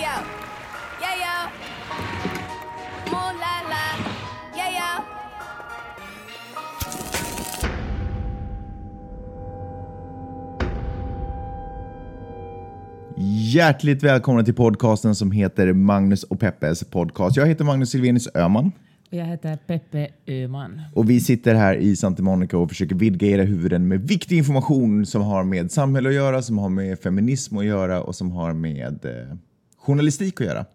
Yeah, yo. Yeah, yo. Moon la la. Yeah, yo. Hjärtligt välkomna till podcasten som heter Magnus och Peppes podcast. Jag heter Magnus Silvenius Öhman Jag heter Peppe Öhman. och vi sitter här i Santa Monica och försöker vidga era huvuden med viktig information som har med samhälle att göra, som har med feminism att göra och som har med eh, journalistik att göra.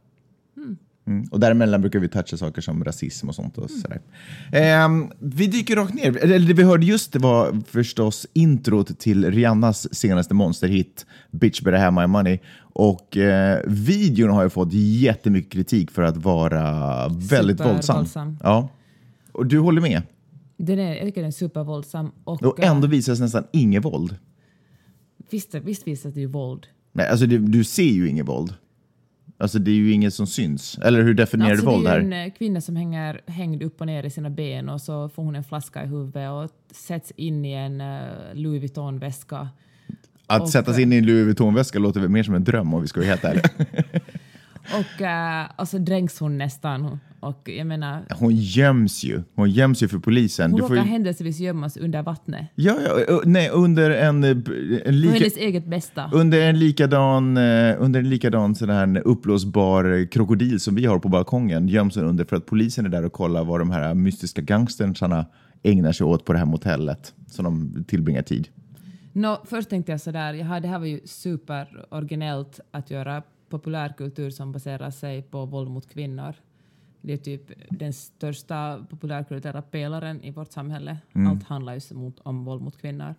Mm. Och däremellan brukar vi toucha saker som rasism och sånt. Och sådär. Ehm, vi dyker rakt ner. Eller det vi hörde just det var förstås introt till Rihannas senaste monsterhit Bitch better have my money. Och eh, videon har ju fått jättemycket kritik för att vara väldigt våldsam. Supervåldsam. Ja. Och du håller med? Den är, jag tycker den är supervåldsam. Och, Och ändå visas nästan inget våld. eh, visst, visst visas det ju våld. Nej, alltså du, du ser ju inget våld. Alltså det är ju inget som syns. Eller hur definierar Alltså, du våld det är här? ju en eh, kvinna som hänger hängd upp och ner i sina ben och så får hon en flaska i huvudet och sätts in i en eh, Louis Vuitton-väska. Att och- sätta sig in i en Louis Vuitton-väska låter väl mer som en dröm om vi ska vara helt ärliga. Och, eh, och så dränks hon nästan. Och jag menar, Hon göms ju. Hon göms ju för polisen. hon Du råkar ju... händelsevis gömmas under vattnet. Ja, ja, nej, under en, eh, en För lika... hennes eget bästa. Under en likadan, eh, under en likadan sån här uppblåsbar krokodil som vi har på balkongen göms hon under för att polisen är där och kollar vad de här mystiska gangstersarna ägnar sig åt på det här motellet som de tillbringar tid. Nå, först tänkte jag sådär, jaha, det här var ju superoriginellt att göra populärkultur som baserar sig på våld mot kvinnor. Det är typ den största populärkulturella pelaren i vårt samhälle. Allt handlar ju mot, om våld mot kvinnor.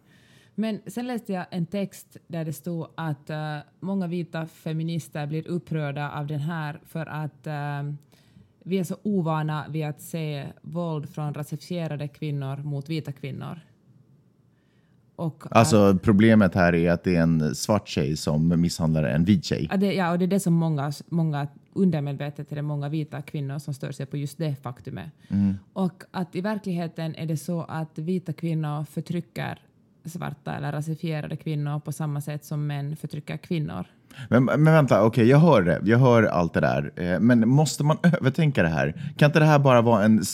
Men sen läste jag en text där det stod att eh, många vita feminister blir upprörda av den här för att eh, vi är så ovana vid att se våld från rasifierade kvinnor mot vita kvinnor. Och att- Alltså problemet här är att det är en svart tjej som misshandlar en vit tjej. Det, ja, och det är det som många, många undermedvetet är det många vita kvinnor som stör sig på just det faktumet. Och att i verkligheten är det så att vita kvinnor förtrycker svarta eller rasifierade kvinnor på samma sätt som män förtrycker kvinnor. Men, men vänta, okej, jag hör det. Jag hör allt det där. Eh, Men måste man övertänka det här? Kan inte det här bara vara en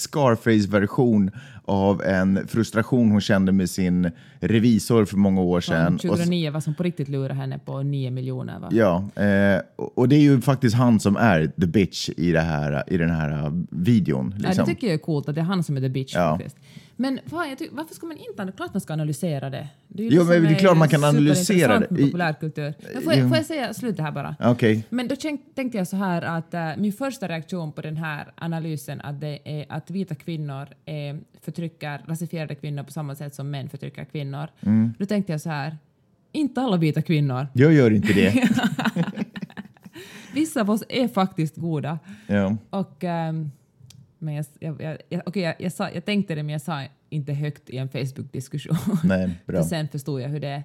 Scarface-version av en frustration hon kände med sin revisor för många år sedan? Från Och s- 2009 var som på riktigt lurade henne på 9 miljoner. Va? Ja, eh, och det är ju faktiskt han som är the bitch i, det här, i den här videon. Ja, Liksom. det tycker jag är coolt att det är han som är the bitch Ja. faktiskt. Men fan, tycker, varför ska man inte... Klart man ska analysera det. Det är Jo, det men det är klart man kan analysera det. populärkultur. Men får, jag, får jag säga slutet här bara? Okej. Men då tänk, tänkte jag så här att eh, min första reaktion på den här analysen att det är att vita kvinnor eh, förtrycker rasifierade kvinnor på samma sätt som män förtrycker kvinnor. Mm. Då tänkte jag så här, inte alla vita kvinnor. Jag gör inte det. Vissa av oss är faktiskt goda. ja. Och, ehm, men jag, jag, jag, jag, okej, jag, jag, sa, jag tänkte det men jag sa inte högt i en Facebook-diskussion. Nej, bra. För sen förstod jag hur det är.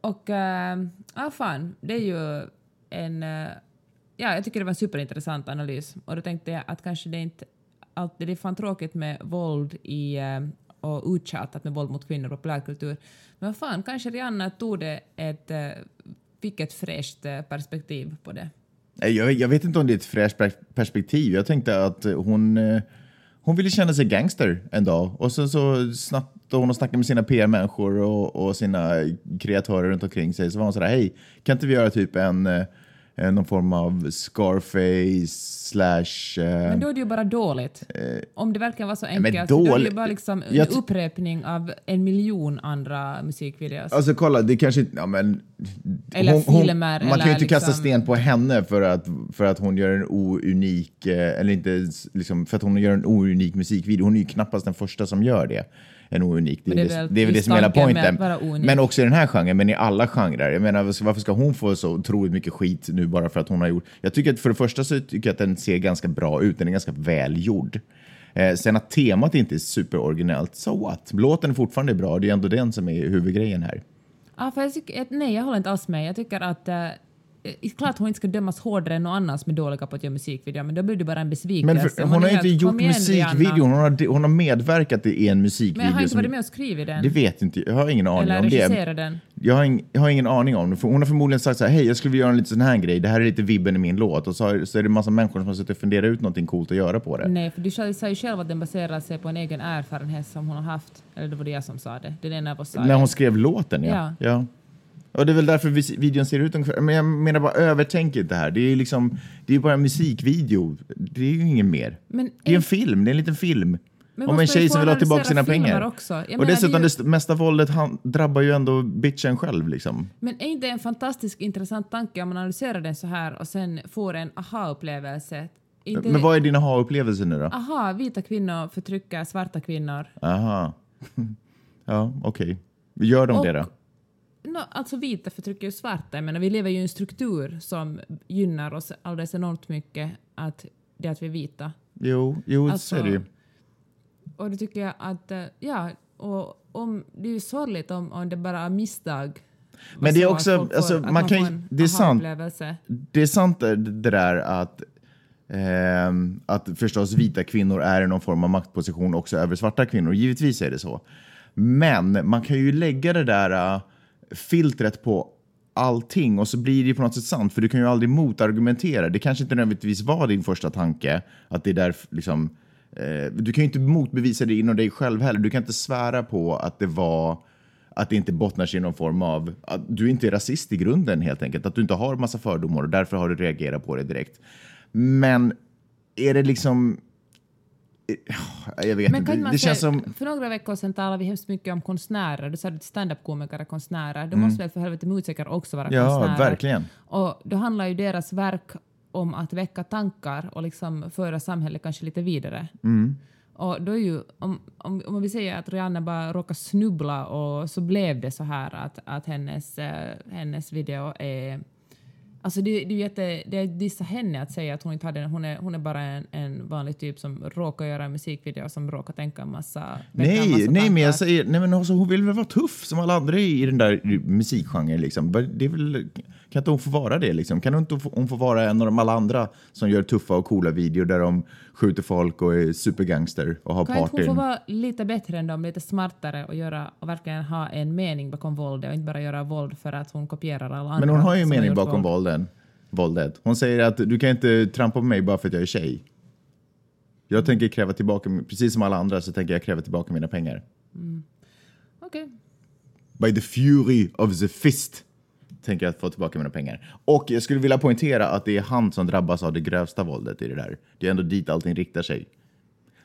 Och ähm, ja, fan, det är ju en... eh, ja, jag tycker det var en superintressant analys. Och då tänkte jag att kanske det inte alltid... Det är fan tråkigt med våld i, eh, och uttjatat med våld mot kvinnor och populärkultur. Men fan, kanske Rihanna tog det ett... eh, fick ett fräscht perspektiv på det. Jag, jag vet inte om det är ett fräscht perspektiv. Jag tänkte att hon, eh, hon ville känna sig gangster en dag och så, så snattade hon och snackade med sina PR-människor och, och sina kreatörer runt omkring sig. Så var hon sådär, hej, kan inte vi göra typ en, eh, eh, någon form av Scarface slash... eh, Men då är det ju bara dåligt. Om det verkligen var så men enkelt. Då är det ju bara liksom en upprepning av en miljon andra musikvideos. Alltså kolla, det kanske inte... Ja, men, Eller filmer, Man kan ju eller inte kasta liksom- sten på henne för att, för att hon gör en ounik, eh, eller inte liksom, för att hon gör en ounik musikvideo. Hon är ju knappast den första som gör det. Är, Men det, det är väl det, är väl det som är hela poängen. Men också i den här genren, men i alla genrer. Jag menar, varför varför ska hon få så otroligt mycket skit nu bara för att hon har gjort... Jag tycker att för det första så tycker jag att den ser ganska bra ut. Den är ganska välgjord. Eh, sen att temat inte är superoriginellt, so what? Låten är fortfarande bra, det är ändå den som är huvudgrejen här. Ja, för jag tycker, nej, jag håller inte alls med. Jag tycker att, eh, klart hon inte ska dömas hårdare än någon annan som är dåliga på att göra musikvideor, men då blir det bara en besvikelse. Men för, hon är har inte gjort "Kom igen, musikvideon, Rihanna." hon har, hon har medverkat i en Men musikvideo. jag har inte varit med och skrivit den. Det vet inte jag. har ingen aning eller om det. regisserat den. Jag har, ing, jag har ingen aning om det. För hon har förmodligen sagt så här, hej jag skulle vilja göra en liten sån här grej, det här är lite vibben i min låt. Och så, har, så är det en massa människor som har suttit och funderat ut någonting coolt att göra på det. Nej, för du sa ju själv att den baserar sig på en egen erfarenhet som hon har haft. Eller det var det jag som sa det. Det är den av oss sa När hon skrev låten ja. Ja. ja. Och det är väl därför videon ser ut ungefär. Men jag menar bara övertänk inte det här. Det är ju liksom, det är bara en musikvideo. Det är ju ingen mer. Men Det är en film, det är en liten film. Om en tjej som vill ha tillbaka sina pengar. och dessutom det ju- det st- mesta våldet han, drabbar ju ändå bitchen själv liksom. Men är inte en fantastiskt intressant tanke om man analyserar den så här och sen får en aha-upplevelse? Inte, Men vad är din aha-upplevelse nu då? Aha, vita kvinnor förtrycker svarta kvinnor. Aha. ja, okej. Gör de Och- det då? No, alltså vita förtrycker ju svarta. Jag menar, vi lever ju i en struktur som gynnar oss alldeles enormt mycket att det att vi är vita. Jo, jo Alltså, så är det ju. Och då tycker jag att, eh, ja, och om, det är ju sorgligt om, om det bara är misstag. Men det är också, får- alltså, att man kan ju- en det är sant. Det är sant det, där att, ehm, att förstås vita kvinnor är i någon form av maktposition också över svarta kvinnor. Givetvis är det så. Men man kan ju lägga det där äh, filtret på allting och så blir det ju på något sätt sant för du kan ju aldrig motargumentera. Det kanske inte nödvändigtvis var din första tanke att det är där liksom eh, du kan ju inte motbevisa det inom dig själv heller. Du kan inte svära på att det var att det inte bottnar sig i någon form av att du inte är rasist i grunden helt enkelt. Att du inte har massa fördomar och därför har du reagerat på det direkt. Men är det liksom... Jag vet Men inte. kan Det, känns som... För några veckor sedan talade vi hemskt mycket om konstnärer. Du sa att stand-up-komiker är konstnärer. Då Mm. måste väl för helvete musiker också vara Ja, konstnärer? verkligen. Och då handlar ju deras verk om att väcka tankar och liksom föra samhället kanske lite vidare. Mm. Och då är ju, om, om, om vi säger att Rihanna bara råkar snubbla och så blev det så här att, att hennes, eh, hennes video är... Alltså det, det är jätte, det är dissa henne att säga att hon inte hade. Hon är, hon är bara en, en vanlig typ som råkar göra en musikvideo som råkar tänka en massa... en Nej, massa nej, men jag säger, nej men alltså, hon vill väl vara tuff som alla andra i den där musikgenren liksom. Det är väl, kan inte hon få vara det liksom? Kan inte hon få vara en av de alla andra som gör tuffa och coola videor där de skjuter folk och är supergangster och har Kan inte hon partyn? få vara lite bättre än dem, lite smartare och, göra, och verkligen ha en mening bakom våldet och inte bara göra våld för att hon kopierar alla andra? Men hon har ju som mening bakom våld. vålden, våldet. Hon säger att du kan inte trampa på mig bara för att jag är tjej. Jag tänker kräva tillbaka, precis som alla andra så tänker jag kräva tillbaka mina pengar. Okej. By the fury of the fist tänker jag få tillbaka mina pengar. Och jag skulle vilja poängtera att det är han som drabbas av det grövsta våldet i det där. Det är ändå dit allting riktar sig.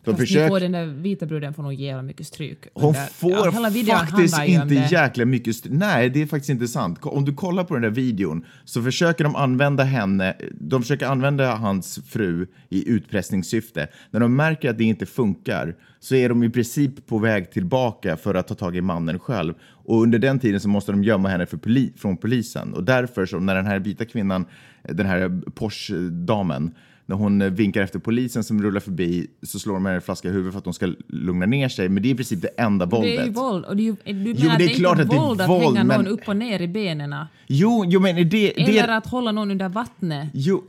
De Fast nu försöker... får den där vita bruden får nog jävla mycket stryk. Hon under- får ja, faktiskt inte jäkla mycket... st- Nej, det är faktiskt inte sant. Om du kollar på den där videon så försöker de använda henne, de försöker använda hans fru i utpressningssyfte. När de märker att det inte funkar så är de i princip på väg tillbaka för att ta tag i mannen själv. Och under den tiden så måste de gömma henne för poli- från polisen. Och därför så när den här vita kvinnan, den här Porsche-damen, när hon eh, vinkar efter polisen som rullar förbi så slår de henne en flaska i huvudet för att de ska lugna ner sig. Men det är i princip det enda våldet. Det är ju våld. Och det är ju, du menar men att det är det är klart inte att det är våld att våld, hänga men- någon upp och ner i benen? Jo, jo men det... det Eller att hålla någon under vattnet? Jo.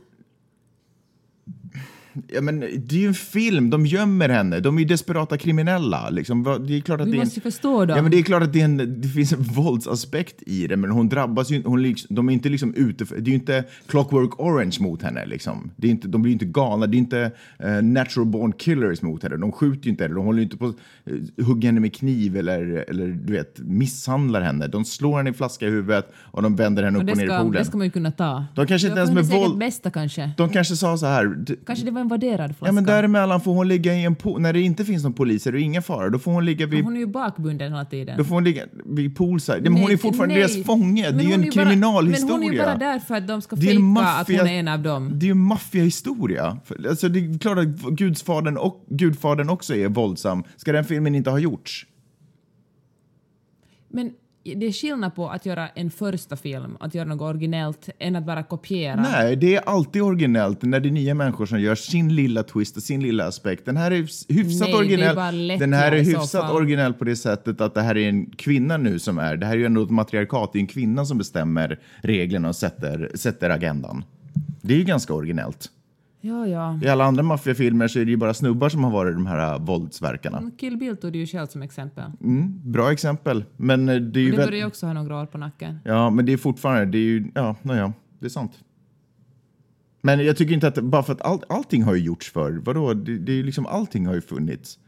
Ja, men det är ju en film, de gömmer henne, de är ju desperata kriminella. Liksom. Det är klart att Vi det är en- måste förstå dem. Ja, men det är klart att det, är en, det finns en våldsaspekt i det, men hon drabbas ju hon liksom, De är inte liksom ute för, Det är ju inte Clockwork Orange mot henne. Liksom. Det är inte, de blir ju inte galna. Det är inte eh, natural born killers mot henne. De skjuter ju inte henne. De håller ju inte på att uh, hugga henne med kniv eller, eller du vet, misshandlar henne. De slår henne i flaska i huvudet och de vänder henne och upp och ner i ska, poolen. det ska man ju kunna ta. De kanske inte Det ens med våld- bästa kanske. De kanske sa så här. Kanske det var en värderad flaska. Ja, men däremellan får hon ligga i en pool. När det inte finns någon poliser och ingen fara, då får hon ligga vid Hon är ju bakbunden hela tiden. Då får hon ligga vid poolside. Ja, men hon är fortfarande nej. deras fånge. Men Det är ju en bara- kriminalhistoria. Men hon är ju bara där för att de ska Det är fejka att hon är en av dem. Det är ju en maffiahistoria. Alltså, det är klart att Gudsfadern och Gudfadern också är våldsam. Ska den filmen inte ha gjorts? Men det är skillnad på att göra en första film, att göra något originellt, än att bara kopiera. Nej, det är alltid originellt när det är nya människor som gör sin lilla twist och sin lilla aspekt. Den här är hyfsat Nej, det är originell. Den här är hyfsat originell på det sättet att det här är en kvinna nu som är. Det här är ju ändå ett matriarkat. Det är en kvinna som bestämmer reglerna och sätter, sätter agendan. Det är ju ganska originellt. Ja, ja. I alla andra maffiafilmer så är det ju bara snubbar som har varit de här äh, våldsverkarna. Kill Bill tog du ju själv som exempel. Mm, bra exempel. Men äh, det är ju Det väl... börjar ju också ha några år på nacken. Ja, men det är fortfarande, det är ju, ja, ja, det är sant. Men jag tycker inte att, bara för att all, allting har ju gjorts förr, vadå, det, det är ju liksom, allting har ju funnits.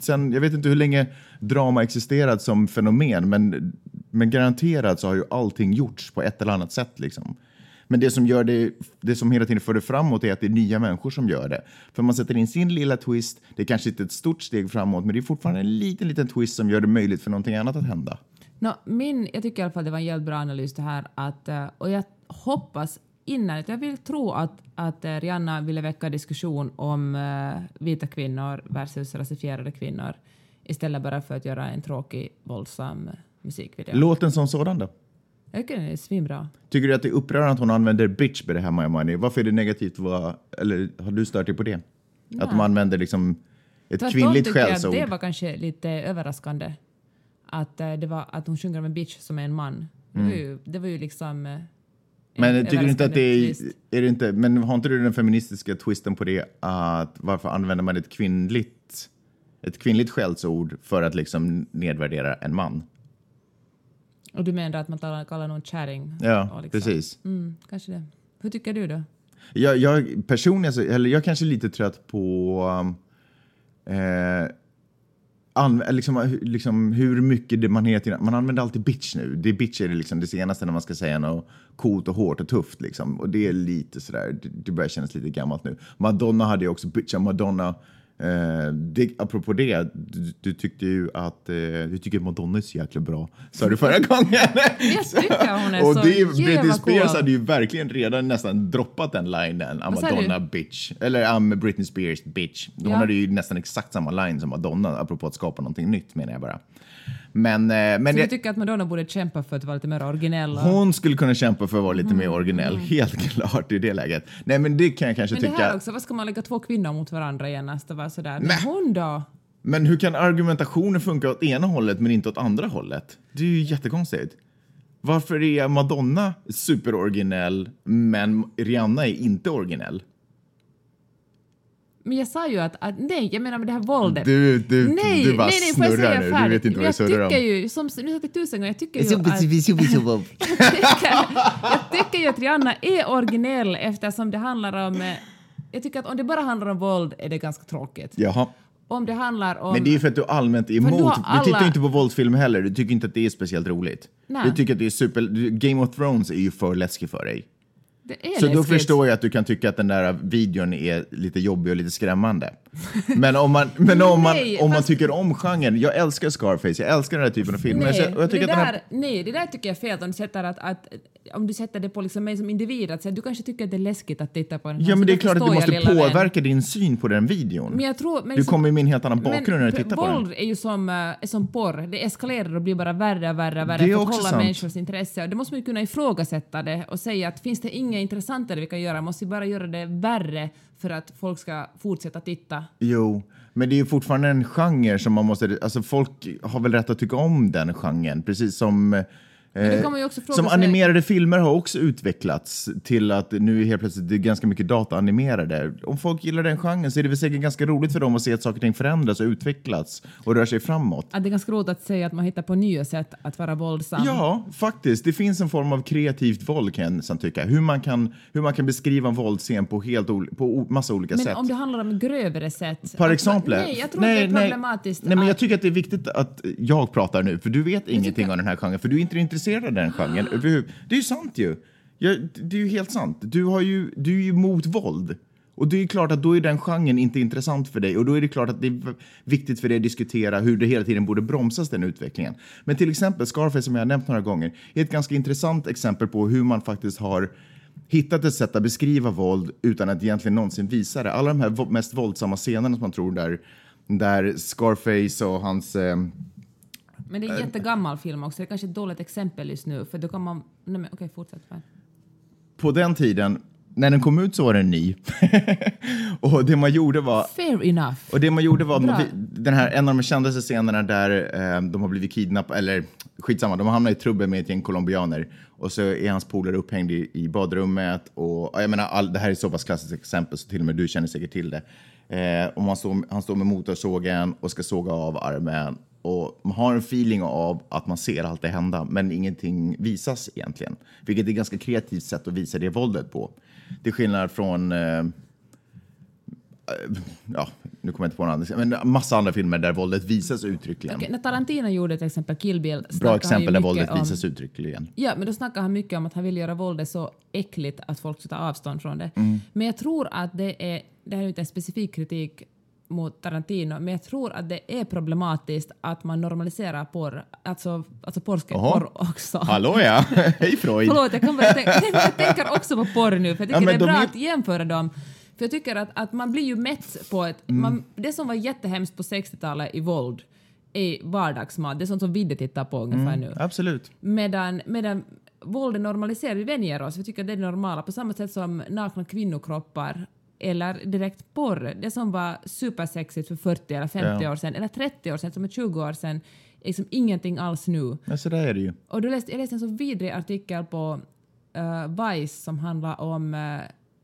Sen, jag vet inte hur länge drama existerat som fenomen, men, men garanterat så har ju allting gjorts på ett eller annat sätt liksom. Men det som gör det, det som hela tiden för det framåt är att det är nya människor som gör det. För man sätter in sin lilla twist, det är kanske inte ett stort steg framåt, men det är fortfarande en liten, liten twist som gör det möjligt för någonting annat att hända. Nå, min, jag tycker i alla fall det var en jävligt bra analys det här att, eh, och jag hoppas innerligt, jag vill tro att, att eh, Rihanna ville väcka diskussion om eh, vita kvinnor versus rasifierade kvinnor istället bara för att göra en tråkig, våldsam musikvideo. Låten som sådan då? Jag tycker den är svinbra. Tycker du att det är upprörande att hon använder bitch med det här My Money? Varför är det negativt? Vad, eller har du stört dig på det? Att de använder liksom ett Tvärtom kvinnligt skällsord? det var kanske lite överraskande. Att, eh, det var, att hon sjunger om en bitch som är en man. Det, var, ju, det var ju liksom... eh, en Mm. Men tycker du inte att det är, är det inte, men har inte du den feministiska twisten på det att varför använder man ett kvinnligt, ett kvinnligt skällsord för att liksom nedvärdera en man? Och du menar att man talar, kallar någon kärring? Ja, liksom- precis. Mm, kanske det. Hur tycker du då? Jag, jag personligen, så, eller jag är kanske lite trött på um, eh, an, liksom, liksom, hur mycket det man heter. Man använder alltid bitch nu. Det bitch är det, liksom, det senaste när man ska säga något coolt och hårt och tufft. Liksom. Och det är lite sådär, det, det börjar kännas lite gammalt nu. Madonna hade ju också bitcha Madonna. Eh, det, apropå det, du, du tyckte ju att eh, du tycker att Madonna är så jäkla bra, sa du förra gången. Jag tycker hon är och så det, Britney Spears cool. hade ju verkligen redan nästan droppat den linen. I'm Madonna bitch. Eller I'm Britney Spears bitch. Hon Ja. hade ju nästan exakt samma line som Madonna, apropå att skapa någonting nytt menar jag bara. Men, eh, men Så jag, tycker att Madonna borde kämpa för att vara lite mer originell? hon skulle kunna kämpa för att vara lite mer originell, helt klart i det läget. Nej men det kan jag kanske men det tycka. här också, vad ska man lägga två kvinnor mot varandra genast och vara sådär? Men hon då? Men hur kan argumentationen funka åt ena hållet men inte åt andra hållet? Det är ju jättekonstigt. Varför är Madonna superoriginell men Rihanna är inte originell? Men jag sa ju att, att nej, jag menar med det här våldet. Du, du, nej, du bara nej, nej, jag snurrar säga nu. Du vet inte vad jag du surrar om. tycker ju, som nu har jag sagt tusen gånger, jag tycker ju att... jag, tycker, jag tycker ju att Rihanna är originell eftersom det handlar om... eh, Jag tycker att om det bara handlar om våld är det ganska tråkigt. Jaha. Om det handlar om... Men det är ju för att du allmänt är För emot. du Du, alla- tittar ju inte på våldsfilmer heller. Du tycker inte att det är speciellt roligt. Nej. Du tycker att det är super... du- Game of Thrones är ju för läskigt för dig. Så då förstår jag att du kan tycka att den där videon är lite jobbig och lite skrämmande. Men om man, men om man, Nej, om man fast- tycker om genren, jag älskar Scarface, jag älskar den här typen av filmer. Nej, jag tycker det där, här, nej, det där tycker jag är fel om du sätter, att, att, om du sätter det på liksom mig som individ. Att säga, du kanske tycker att det är läskigt att titta på den här. ja men det är då klart att du jag, måste lilla vän. påverka din syn på den videon. Men jag tror, men du kommer med en helt annan bakgrund när du Men tittar på våld den. är ju som, eh, är som porr. Det eskalerar och blir bara värre och värre och värre Det är för att hålla sant. människors intresse. Och det måste man ju kunna ifrågasätta det och säga att finns det inget intressantare vi kan göra? Måste vi bara göra det värre för att folk ska fortsätta titta? Jo, men det är ju fortfarande en genre som man måste... Alltså folk har väl rätt att tycka om den genren, precis som eh, som animerade filmer har också utvecklats till att nu är helt plötsligt det är ganska mycket dataanimerade. Om folk gillar den genren så är det väl säkert ganska roligt för dem att se att saker och ting förändras och utvecklas och rör sig framåt. Att det är ganska roligt att säga att man hittar på nya sätt att vara våldsam. Ja, faktiskt. Det finns en form av kreativt våld kan jag tycka. Hur man kan, hur man kan beskriva en våldsscen på, helt på massa olika Men sätt. om det handlar om grövre sätt. Att- exempel. Nej, jag tror att det är problematiskt. Nej, men jag tycker att det är viktigt att jag pratar nu, för du vet ingenting om den här genren, för du är inte intresserad av den genren överhuvud. Det är ju sant ju. Jag, det är ju helt sant. Du, har ju, du är ju mot våld. Och det är klart att då är den genren inte intressant för dig och då är det klart att det är viktigt för dig att diskutera hur det hela tiden borde bromsas den utvecklingen. Men till exempel Scarface som jag har nämnt några gånger är ett ganska intressant exempel på hur man faktiskt har hittat ett sätt att beskriva våld utan att egentligen någonsin visa det. Alla de här mest våldsamma scenerna som man tror där, där Scarface och hans eh, men det är en jättegammal film också, det är kanske ett dåligt exempel just nu, för då kan man... Nej men okej, fortsätt. På den tiden, när den kom ut så var den ny. och det man gjorde var Fair enough. Och det man gjorde var, Bra. den här, en av de kändaste scenerna där eh, de har blivit kidnappade, eller skitsamma, de har hamnat i trubbel med ett gäng colombianer och så är hans polare upphängd i, i badrummet och ja, jag menar, all, det här är så pass klassiskt exempel så till och med du känner säkert till det. Eh, och man står, han står med motorsågen och ska såga av armen och man har en feeling av att man ser allt det hända men ingenting visas egentligen. Vilket är ett ganska kreativt sätt att visa det våldet på. Det är skillnad från eh, ja, nu kommer jag inte på någon annan, men massa andra filmer där våldet visas uttryckligen. Okej, när Tarantino gjorde till exempel Kill Bill Bra exempel där våldet om, visas uttryckligen. Ja, men då snackar han mycket om att han vill göra våldet så äckligt att folk ska ta avstånd från det. Mm. Men jag tror att det är, det här är inte en specifik kritik mot Tarantino, men jag tror att det är problematiskt att man normaliserar porr, alltså, alltså porr, också. Hallå ja, hej Freud! Förlåt, jag, kan börja tänka, jag tänker också på porr nu, för jag tycker Ja, det är de bra är- att jämföra dem. För jag tycker att, att man blir ju mätt på ett... Mm. Man, det som var jättehemskt på 60-talet i våld är vardagsmat. Det är sånt som Vidde tittar på ungefär Mm. nu. Absolut. Medan, medan våldet normaliserar, vi vänjer oss, vi tycker att det är det normala. På samma sätt som nakna kvinnokroppar eller direkt porr. Det som var supersexigt för 40 eller 50 Ja. år sedan, eller 30 år sedan, som är 20 år sedan, är liksom ingenting alls nu. Men så där är det ju. Och då läste, jag läste en så vidrig artikel på uh, Vice som handlar om uh,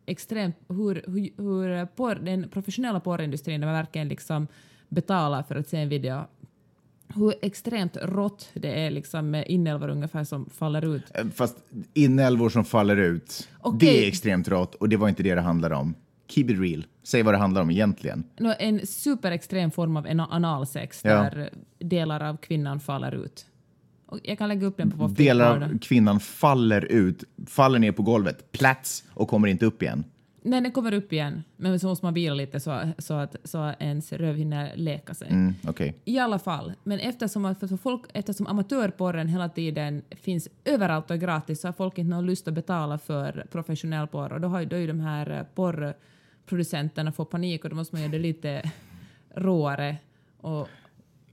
extremt hur, hur, hur porr, den professionella porrindustrin, där man verkligen liksom betalar för att se en video, hur extremt rått det är liksom med inälvor ungefär som faller ut. Eh, Fast inälvor som faller ut, Okej. det är extremt rått och det var inte det det handlade om. Keep it real. Säg vad det handlar om egentligen. Nå, En superextrem form av ana- analsex Ja. där delar av kvinnan faller ut. Och jag kan lägga upp den på vår Delar av kvinnan faller ut, faller ner på golvet, plats och kommer inte upp igen. Nej, den kommer upp igen, men så måste man vila lite så, så, att, så ens röv hinner läka sig. Mm, Okej. I alla fall, men eftersom, att- för folk, eftersom amatörporren hela tiden finns överallt och är gratis så har folk inte någon lust att betala för professionell porr och då har då är ju de här eh, porrproducenterna får panik och då måste man göra det lite råare. Och,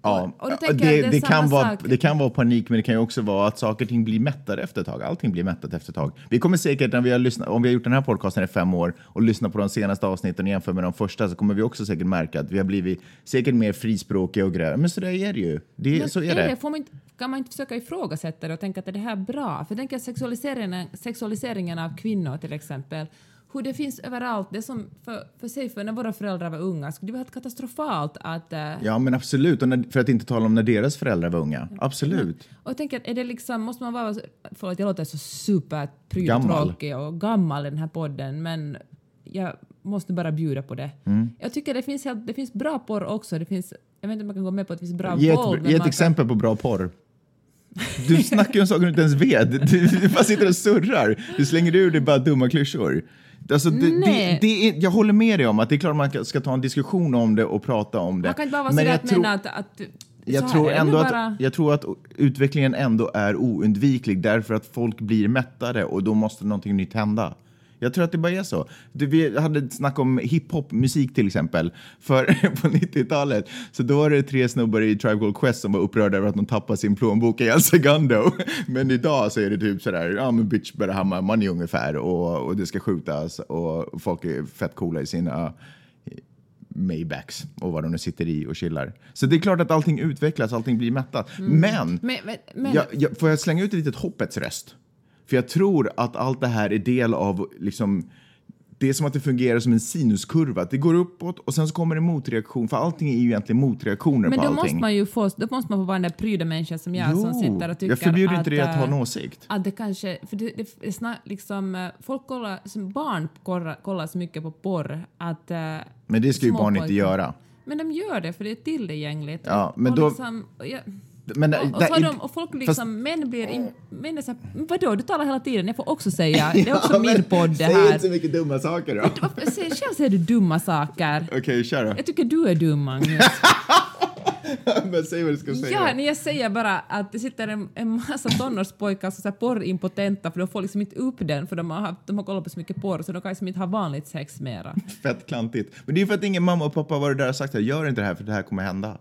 Ja, det, det, är kan vara, sak. det kan vara panik, men det kan ju också vara att saker och ting blir mättade efter ett tag. Allting blir mättat efter ett tag. Vi kommer säkert, när vi har lyssnat, om vi har gjort den här podcasten i fem år och lyssnat på de senaste avsnitten och jämför med de första så kommer vi också säkert märka att vi har blivit säkert mer frispråkiga och grejer. Men så där är det ju. Det, Men så är det. Får man inte, kan man inte försöka ifrågasätta det och tänka att är det här bra? För att sexualiseringen, sexualiseringen av kvinnor till exempel, hur det finns överallt. Det som för, för sig, för när våra föräldrar var unga, skulle det vara helt katastrofalt att... eh, Ja, men absolut. Och när, för att inte tala om när deras föräldrar var unga. Absolut. Och jag tänker att är det liksom, måste man vara, förlåt jag låter så super Gammal. tråkig och gammal i den här podden men jag måste bara bjuda på det. Mm. Jag tycker det finns, helt, det finns bra porr också, det finns, jag vet inte om man kan gå med på att det finns bra Ge våld. ett, men ge ett man kan- exempel på bra porr. Du snackar ju om saker du inte ens vet. Du, du bara sitter och surrar. Du slänger ur dig bara dumma klyschor. Alltså, det, det, det är, jag håller med dig om att det är klart man ska ta en diskussion om det och prata om det. Man kan inte bara vara Men jag att tror- att, att så jag tror, ändå bara- att, jag tror att utvecklingen ändå är oundviklig därför att folk blir mättade och då måste någonting nytt hända. Jag tror att det bara är så. Du, vi hade ett snack om hiphop-musik till exempel. För på 90-talet så då var det tre snubbar i Tribe Called Quest som var upprörda över att de tappade sin plånbok i El Segundo. Men idag så är det typ sådär, ja men bitch better have my money ungefär och, och det ska skjutas och folk är fett coola i sina Maybachs och vad de nu sitter i och chillar. Så det är klart att allting utvecklas, allting blir mättat. Men, Men, men, men jag, jag, får jag slänga ut ett litet hoppets röst? För jag tror att allt det här är del av liksom det är som att det fungerar som en sinuskurva. Att det går uppåt och sen så kommer det motreaktion. För allting är ju egentligen motreaktioner men på då allting. måste man ju få, då måste man få vara den där pryda människan som jag som sitter och tycker jag förbjuder inte dig att ha en eh, åsikt. Att det kanske, för det, det, det snar, liksom, eh, folk kollar, som barn kollar, kollar så mycket på porr att... eh, Men det ska ju barn inte göra. Men de gör det för det är tillgängligt. Ja, Och- men och då- Liksom, och ja, Men, och, och, har de, och folk liksom, fast- män blir in, män är så här, "Men vadå, du talar hela tiden, jag får också säga, det är också Ja, min podd det Säg här. inte så mycket dumma saker då. Varför- säg- Själv säger du dumma saker. Okej, kör då. Jag tycker du är dum, Magnus. men säg vad du ska säga. Ja, när jag säger bara att det sitter en, en massa tonårspojkar som är porrimpotenta för de får liksom inte upp den för de har, haft, de har kollat på så mycket porr så de kan liksom inte ha vanligt sex mera. Fett klantigt. Men det är för att ingen mamma och pappa var det där och sagt att gör inte det här för det här kommer hända.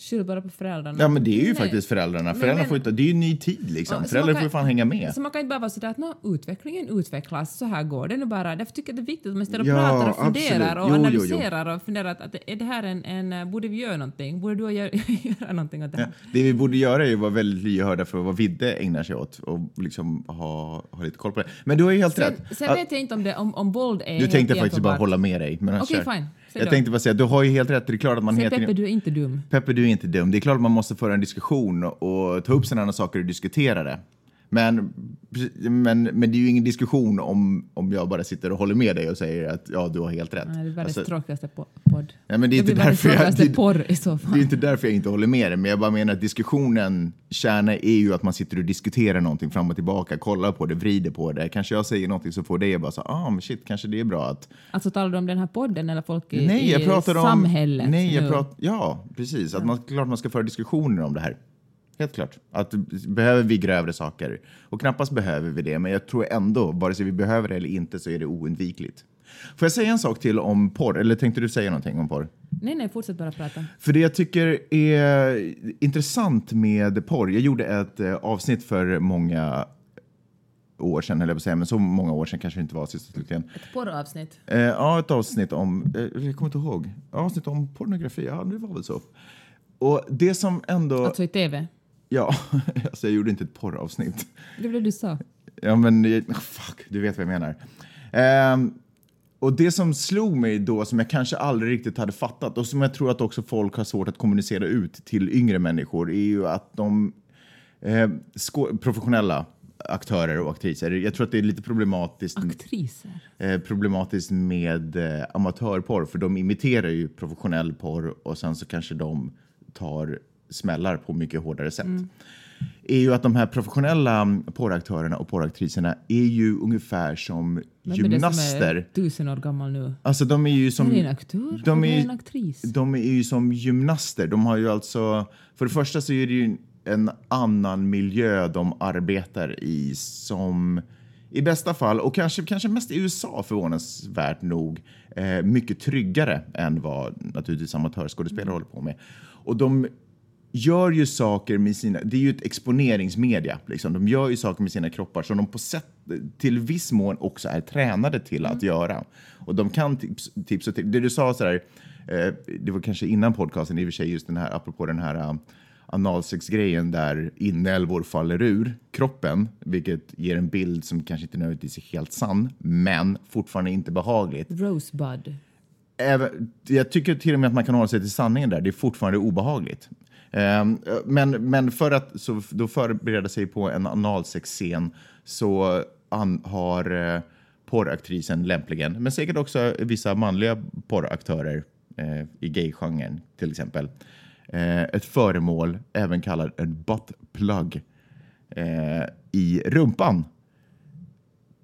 Skyll bara på föräldrarna. Ja, men det är ju Nej. faktiskt föräldrarna. Föräldrarna men- får inte, det är ju ny tid liksom. Ja, Föräldrar får kan- ju fan hänga med. Så man kan inte bara vara sådär att "Nå, utvecklingen utvecklas, så här går det nu bara. Därför tycker jag det är viktigt att man istället Ja, pratar och funderar absolut. och Jo, jo, jo. analyserar och funderar att, att är det här en, en eh, borde vi göra någonting? Borde du göra, göra någonting åt det Ja, här? det vi borde göra är att vara väldigt lyhörda för vad Vidde ägnar sig åt och liksom ha, ha lite koll på det. Men du har ju helt rätt. Sen, sen Att- vet jag inte om, det, om, om våld är du tänkte faktiskt bara hålla med dig. Men Okej, kör. fine. Jag då. tänkte bara säga, du har ju helt rätt. Det är klart att man Säg tiden- Peppe, du är inte dum. Peppe, du är inte dum. Det är klart att man måste föra en diskussion och ta upp sådana saker och diskutera det. Men, men, men det är ju ingen diskussion om, om jag bara sitter och håller med dig och säger att ja, du har helt rätt. Nej, det är världens Alltså, tråkigaste po- podd. Men det är inte därför jag- tråkigaste det- porr i så fall. det är inte därför jag inte håller med dig, men jag bara menar att diskussionen, kärna är ju att man sitter och diskuterar någonting fram och tillbaka, kollar på det, vrider på det. Kanske jag säger någonting så får det bara så ah men shit, kanske det är bra att... Alltså talar du om den här podden eller folk i, nej, jag i pratar om... samhället? Nej, jag pratar... Ja, precis. Att man, klart man ska föra diskussioner om det här. Helt klart. Att behöver vi grövre saker? Och knappast behöver vi det, men jag tror ändå, vare sig vi behöver det eller inte, så är det oundvikligt. Får jag säga en sak till om porr? Eller tänkte du säga någonting om porr? Nej, nej, fortsätt bara prata. För det jag tycker är intressant med porr, jag gjorde ett eh, avsnitt för många år sedan, eller jag säga, men så många år sedan kanske det inte var sist och slutligen. Ett porravsnitt. Eh, ja, ett avsnitt om, eh, jag kommer inte ihåg, avsnitt om pornografi, ja det var väl så. Och det som ändå, Alltså i TV. Ja, alltså jag gjorde inte ett porravsnitt. Det var det du sa. Ja, men fuck, du vet vad jag menar. Ehm, och det som slog mig då, som jag kanske aldrig riktigt hade fattat och som jag tror att också folk har svårt att kommunicera ut till yngre människor, är ju att de eh, professionella aktörer och aktriser, jag tror att det är lite problematiskt Aktriser. eh, problematiskt med eh, amatörporr, för de imiterar ju professionell porr och sen så kanske de tar smällar på mycket hårdare sätt. är ju att de här professionella porraktörerna och porraktriserna är ju ungefär som Vem gymnaster. är tusen år gammal nu? Alltså de är ju som... är en aktör De är, en aktris? de är ju som gymnaster. De har ju alltså... För det första så är det ju en annan miljö de arbetar i som i bästa fall, och kanske, kanske mest i USA förvånansvärt nog, eh, mycket tryggare än vad naturligtvis amatörskådespelare håller på med. Och de gör ju saker med sina... Det är ju ett exponeringsmedia. Liksom. De gör ju saker med sina kroppar som de på sätt, till viss mån också är tränade till att göra. Och de kan tips, tips och tricks. Det du sa så eh, det var kanske innan podcasten i och för sig, just den här, apropå den här uh, analsexgrejen där inälvor faller ur kroppen, vilket ger en bild som kanske inte nödvändigtvis är helt sann, men fortfarande inte behagligt. Rosebud. Även, jag tycker till och med att man kan hålla sig till sanningen där. Det är fortfarande obehagligt. Ehm, men, men för att så, då förbereda sig på en analsexscen så an, har eh, porraktrisen lämpligen, men säkert också vissa manliga porraktörer eh, i gaygenren till exempel, eh, ett föremål, även kallad en buttplug, eh, i rumpan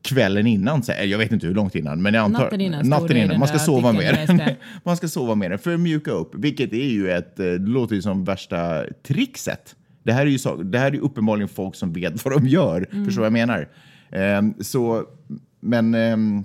kvällen innan. Så, jag vet inte hur långt innan, men jag antar... Natten innan Natten innan. Man ska sova läste. Man ska sova den för att mjuka upp, vilket är ju ett... eh, Det låter ju som värsta trickset. Det här är ju, så, det här är uppenbarligen folk som vet vad de gör. Mm. Förstår vad jag menar? Ehm, så, men... ehm,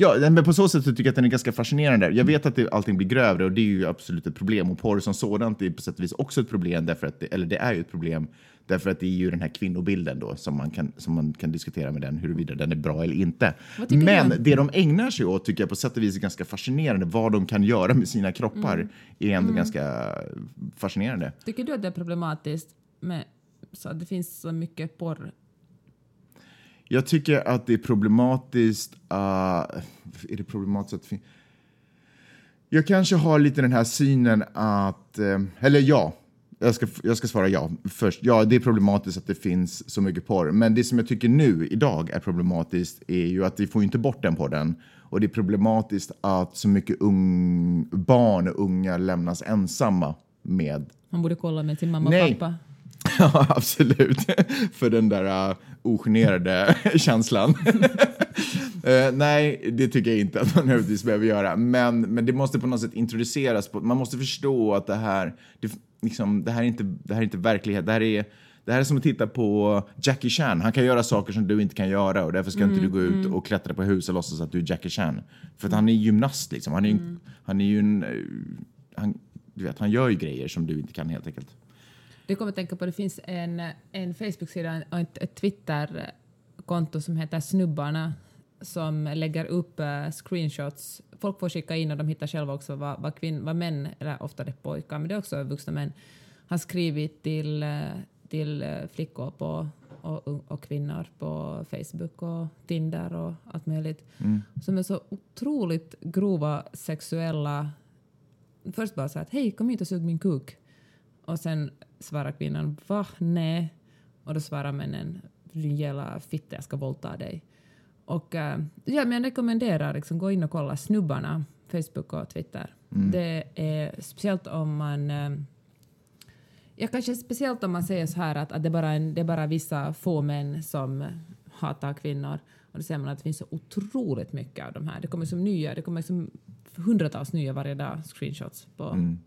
Ja, men på så sätt så tycker jag att den är ganska fascinerande. Jag vet att det, allting blir grövre och det är ju absolut ett problem. Och porr som sådant är på sätt och vis också ett problem, därför att det, eller det är ju ett problem, därför att det är ju den här kvinnobilden då som man kan, som man kan diskutera med den, huruvida den är bra eller inte. Men det de ägnar sig åt tycker jag på sätt och vis är ganska fascinerande. Vad de kan göra med sina kroppar Mm. är ändå ganska fascinerande. Tycker du att det är problematiskt med så att det finns så mycket porr? Jag tycker att det är problematiskt. Uh, är det problematiskt att det fin- Jag kanske har lite den här synen att... eh, eller ja, jag ska, jag ska svara ja först. Ja, det är problematiskt att det finns så mycket porr. Men det som jag tycker nu, idag, är problematiskt är ju att vi får ju inte bort den podden. Och det är problematiskt att så mycket ung, barn och unga lämnas ensamma med Man borde kolla med sin mamma Nej. och pappa. Ja, absolut. För den där uh, ogenerade känslan. Eh, nej, det tycker jag inte att man nödvändigtvis behöver göra. Men, men det måste på något sätt introduceras. På, man måste förstå att det här, det, liksom, det här, är inte, det här är inte verklighet. Det här är, det här är som att titta på Jackie Chan. Han kan göra saker som du inte kan göra och därför ska inte du gå ut och klättra på hus och låtsas att du är Jackie Chan. För att han är gymnast liksom. Han är, ju- han är ju en... Han, du vet, han gör ju grejer som du inte kan helt enkelt. Det kommer att tänka på, det finns en, en Facebook-sida och ett, ett Twitter-konto som heter Snubbarna som lägger upp uh, screenshots. Folk får skicka in och de hittar själva också vad, vad, kvinn, vad män, eller ofta det pojkar, men det är också vuxna män, har skrivit till, uh, till uh, flickor på, och, och, kvinnor på Facebook och Tinder och allt möjligt. Mm. Som är så otroligt grova sexuella... Först bara så att hej, kom hit och sug min kuk. Och sen svarar kvinnan va, nej. Och då svarar männen din jävla fitta, jag ska våldta dig. Och uh, ja, men jag rekommenderar liksom, gå in och kolla snubbarna, Facebook och Twitter. Mm. Det är speciellt om man uh, Ja, kanske speciellt om man säger så här att, att det, bara en, det är bara vissa få män som hatar kvinnor. Och då ser man att det finns så otroligt mycket av de här. Det kommer som nya, det kommer som hundratals nya varje dag screenshots på, Mm.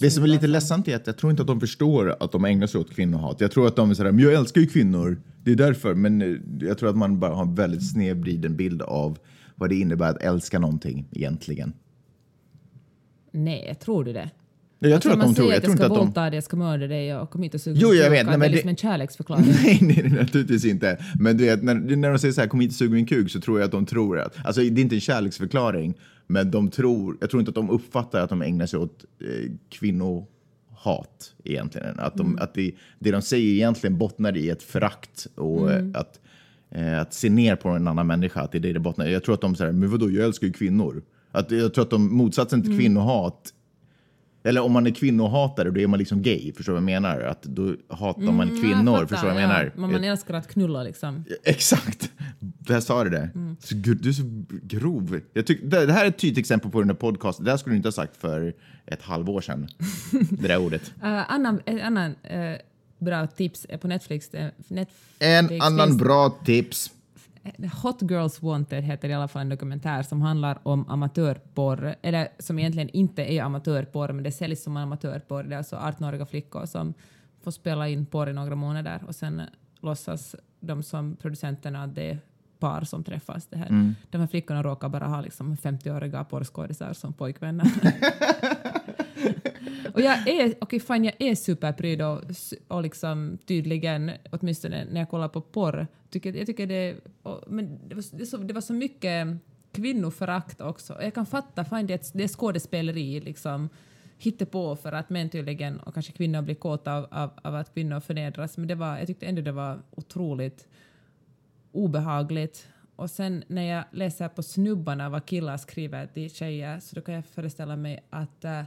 Det som är lite ledsamt är att jag tror inte att de förstår att de ägnar sig åt kvinnohat. Jag tror att de är sådär, men jag älskar ju kvinnor, det är därför. Men eh, jag tror att man bara har en väldigt snedvriden bild av vad det innebär att älska någonting egentligen. Nej, tror du det? Jag Alltså, tror att man de tror, säger jag att tror jag inte ska att de... våldta dig, jag ska mörda dig och kom hit och suga Jo, jag vet, nej, det men är liksom det- en kärleksförklaring. Nej, nej, nej, naturligtvis inte. Men du vet, när, när de säger så här, kom hit och sug min kuk, så tror jag att de tror att, alltså det är inte en kärleksförklaring, men de tror, jag tror inte att de uppfattar att de ägnar sig åt eh, kvinnohat egentligen. Att, de, att det, det de säger egentligen bottnar i ett förakt och eh, att, eh, att se ner på en annan människa, att det är det det bottnar i. Jag tror att de säger, men vadå, jag älskar ju kvinnor. Att, jag tror att de, motsatsen till kvinnohat eller om man är kvinnohatare, då är man liksom gay. Förstår du vad jag menar? Att då hatar man Mm, kvinnor. fattar, förstår du vad jag ja. menar? Men man älskar att knulla liksom. Exakt! Jag sa det där. Mm. Så, gud, du är så grov. Jag tyck, det, det här är ett tydligt exempel på den här podcasten. Det här skulle du inte ha sagt för ett halvår sedan. det där ordet. Uh, annan, annan eh, bra tips är på Netflix. eh, Netflix En annan bra tips. Hot Girls Wanted heter i alla fall en dokumentär som handlar om amatörporr, eller som egentligen inte är amatörporr, men det säljs som amatörporr. Det är alltså 18-åriga flickor som får spela in porr i några månader och sen låtsas de som producenterna att det är par som träffas. Det här. De här flickorna råkar bara ha liksom 50-åriga porrskådisar som pojkvänner. Och jag är, okay, fine, jag är superpryd och, och liksom tydligen, åtminstone när jag kollar på porr, tycker, jag tycker det, och, men det var, det, så, det var så mycket kvinnoförakt också. Jag kan fatta, fine, det, är det är skådespeleri liksom, på för att män tydligen, och kanske kvinnor blir kåta av, av, av att kvinnor förnedras, men det var, jag tyckte ändå det var otroligt obehagligt. Och sen när jag läser på snubbarna vad killar skriver till tjejer så då kan jag föreställa mig att eh,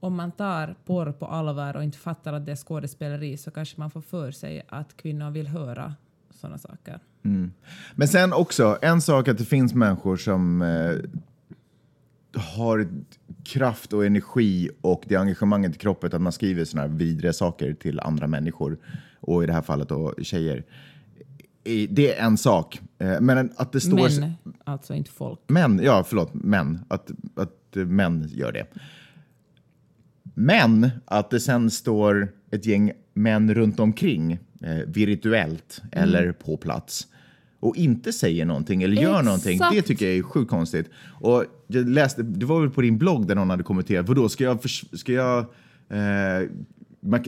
om man tar porr på allvar och inte fattar att det är skådespeleri så kanske man får för sig att kvinnor vill höra sådana saker. Men sen också, en sak att det finns människor som eh, har kraft och energi och det engagemanget i kroppen att man skriver såna här vidriga saker till andra människor och i det här fallet då tjejer. Det är en sak. Eh, Men att det står... Men alltså inte folk. Män, ja förlåt, män. Att, att män gör det. Men att det sen står ett gäng män runt omkring, eh, virtuellt eller på plats och inte säger någonting eller gör någonting, det Exakt. tycker jag är sjukt konstigt. Och jag läste, det var väl på din blogg där någon hade kommenterat, vadå, ska jag, ska jag eh,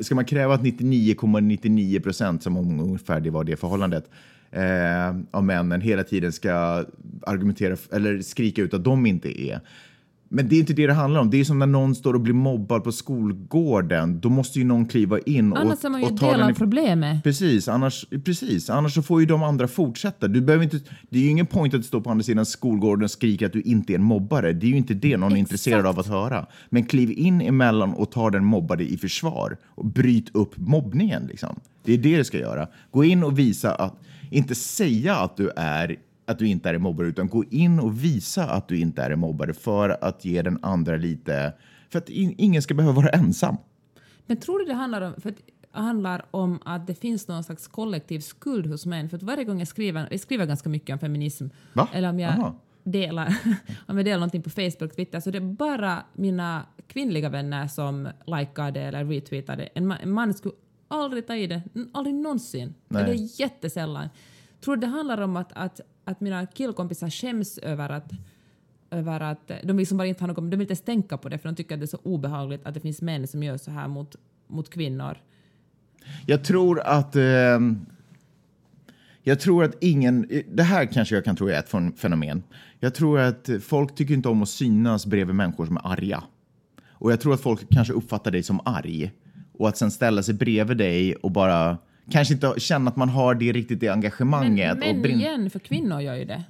ska man kräva att 99,99 procent, som om ungefär det var det förhållandet, eh, av männen hela tiden ska argumentera eller skrika ut att de inte är. Men det är inte det det handlar om. Det är som när någon står och blir mobbad på skolgården. Då måste ju någon kliva in och, Annars är man ju och ta del av problemet. Precis annars, precis, annars så får ju de andra fortsätta. Du behöver inte, det är ju ingen point att stå på andra sidan skolgården och skrika att du inte är en mobbare. Det är ju inte det någon är intresserad av att höra. Men kliv in emellan och ta den mobbade i försvar och bryt upp mobbningen. Liksom. Det är det du ska göra. Gå in och visa att, inte säga att du är att du inte är en mobbare, utan gå in och visa att du inte är en mobbare för att ge den andra lite... För att in, ingen ska behöva vara ensam. Men tror du det handlar om, för handlar om att det finns någon slags kollektiv skuld hos män? För att varje gång jag skriver, jag skriver ganska mycket om feminism, Va? eller om jag Aha. delar, om jag delar någonting på Facebook, Twitter, så det är bara mina kvinnliga vänner som likar det eller retweetar det. En, en man skulle aldrig ta i det, aldrig någonsin. Nej. Det är jättesällan. Tror du det handlar om att, att, att mina killkompisar skäms över att över att de liksom bara inte har något, de vill inte ens tänka på det för de tycker att det är så obehagligt att det finns män som gör så här mot, mot kvinnor. Jag tror att... Eh, jag tror att ingen... Det här kanske jag kan tro är ett fenomen. Jag tror att folk tycker inte om att synas bredvid människor som är arga. Och jag tror att folk kanske uppfattar dig som arg. Och att sen ställa sig bredvid dig och bara kanske inte känna att man har det riktigt det Men, engagemanget. men brin- igen, för kvinnor gör ju det.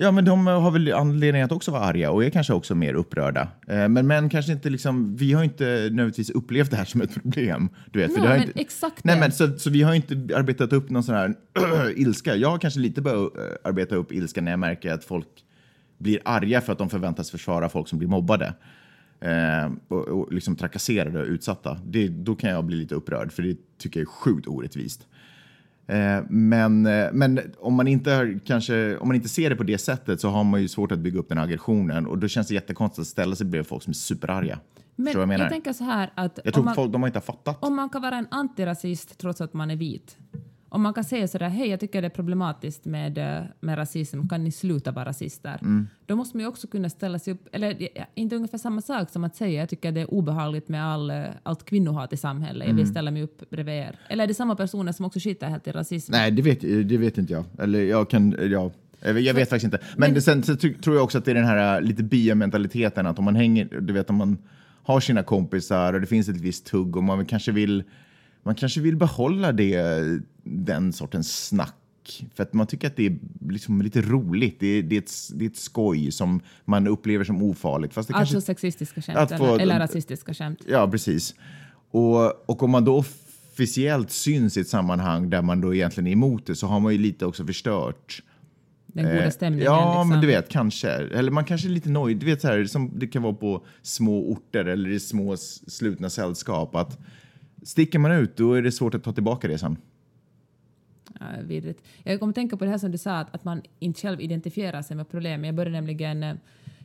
Ja, men de har väl anledning att också vara arga och är kanske också mer upprörda. Eh, Men män kanske inte liksom, vi har inte nödvändigtvis upplevt det här som ett problem. Du vet, för Nej, det har men inte, exakt nej, det. men så, så vi har inte arbetat upp någon sån här ilska. Jag har kanske lite börjat eh, arbeta upp ilska när jag märker att folk blir arga för att de förväntas försvara folk som blir mobbade. Eh, och, och liksom trakasserade och utsatta. Det, då kan jag bli lite upprörd, för det tycker jag är sjukt orättvist. Eh, Men, eh, men om, man inte har, kanske, om man inte ser det på det sättet så har man ju svårt att bygga upp den aggressionen och då känns det jättekonstigt att ställa sig bredvid folk som är superarga. Men jag menar? tänker så här att Jag tror man, folk de har inte fattat. om man kan vara en antirasist trots att man är vit, om man kan säga sådär hej jag tycker det är problematiskt med, eh, med rasism, kan ni sluta vara rasister? Mm. Då måste man ju också kunna ställa sig upp, eller inte ungefär samma sak som att säga jag tycker det är obehagligt med all, eh, allt kvinnohat i samhället, jag Mm. vill ställa mig upp bredvid er. Eller är det samma personer som också skiter helt i rasism? Nej, det vet, det vet inte jag. Eller jag kan, ja. Jag vet, jag vet faktiskt inte. Men, Men- sen tror jag också att det är den här äh, lite byamentaliteten att om man hänger, du vet om man har sina kompisar och det finns ett visst tugg och man kanske vill, man kanske vill behålla det, den sortens snack. För att man tycker att det är liksom lite roligt. Det är, det, är ett, det är ett skoj som man upplever som ofarligt. Fast det Alltså kanske, sexistiska skämt Att få- eller, eller rasistiska skämt. Ja, precis. Och, och om man då officiellt syns i ett sammanhang där man då egentligen är emot det så har man ju lite också förstört Den goda Eh, stämningen. Ja, liksom. men du vet, kanske. Eller man kanske är lite nöjd. Du vet, så här, som det kan vara på små orter eller i små slutna sällskap. Att sticker man ut, då är det svårt att ta tillbaka det sen äh, vidrigt. Jag kommer att tänka på det här som du sa, att, att man inte själv identifierar sig med problem. Jag började nämligen eh,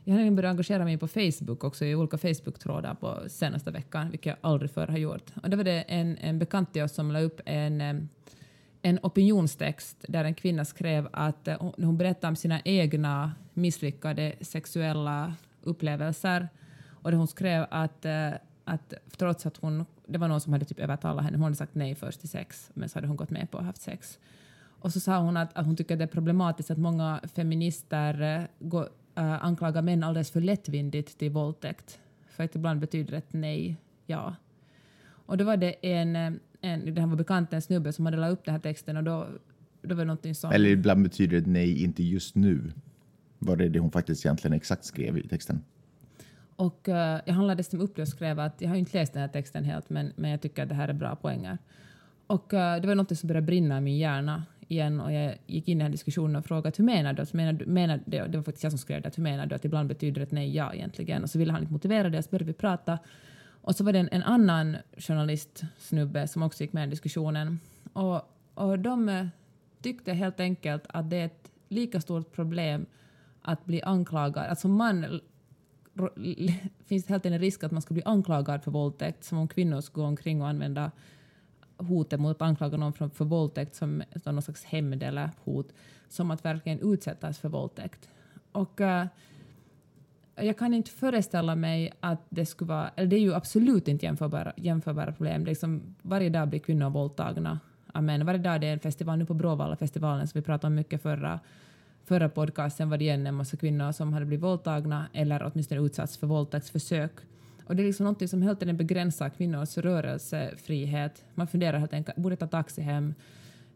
jag har nämligen börjat engagera mig på Facebook också i olika Facebook-trådar på senaste veckan, vilket jag aldrig förr har gjort. Och då var det en, en bekant till oss som la upp en, eh, en opinionstext där en kvinna skrev att hon, hon berättade om sina egna misslyckade sexuella upplevelser och där hon skrev att, att trots att hon, det var någon som hade typ övertalat henne, hon hade sagt nej först till sex, men så hade hon gått med på att ha haft sex. Och så sa hon att, att hon tycker det är problematiskt att många feminister eh, går, äh, anklagar män alldeles för lättvindigt till våldtäkt. För att ibland betyder ett nej ja. Och då var det en, eh, en det här var bekant, en snubbe som hade lagt upp den här texten och då, då var det någonting som... Eller ibland betyder ett nej inte just nu. Var det det hon faktiskt egentligen exakt skrev i texten? Och uh, jag handlade dessutom upp det och skrev att jag har ju inte läst den här texten helt men, men jag tycker att det här är bra poänger. Och uh, det var något som började brinna i min hjärna igen och jag gick in i den här diskussionen och frågade hur menar du? Alltså, menar du menar, det, det var faktiskt jag som skrev det. att Hur menar du att ibland betyder ett nej ja egentligen? Och så ville han inte motivera det och så började vi prata. Och så var det en, en annan journalist, snubbe, som också gick med i diskussionen. Och, och de eh, tyckte helt enkelt att det är ett lika stort problem att bli anklagad. Att som man finns det helt en risk att man ska bli anklagad för våldtäkt som om kvinnor skulle gå omkring och använda hotet mot att anklaga någon för, för våldtäkt som, som någon slags hämnd eller hot, som att verkligen utsättas för våldtäkt. Och uh, jag kan inte föreställa mig att det skulle vara, eller det är ju absolut inte jämförbara, jämförbara problem. Liksom, varje dag blir kvinnor våldtagna Amen. Varje dag det är en festival, nu på Bråvalla-festivalen som vi pratade om mycket förra, förra podcasten var det igen en massa kvinnor som hade blivit våldtagna eller åtminstone utsatts för våldtäktsförsök. Och det är liksom något som hela tiden begränsar kvinnors rörelsefrihet. Man funderar helt enkelt, borde jag ta taxi hem?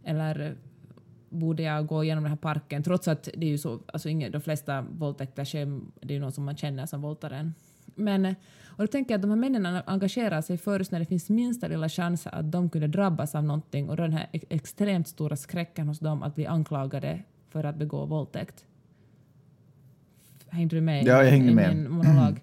Eller borde jag gå igenom den här parken? Trots att det är ju så, alltså ingen, de flesta våldtäkter sker, det är ju någon som man känner som våldtar en. Men, och då tänker jag att de här männen engagerar sig först när det finns minsta lilla chans att de kunde drabbas av någonting och då den här extremt stora skräcken hos dem att bli anklagade för att begå våldtäkt. Hängde du med Ja, jag hängde i med. min monolog?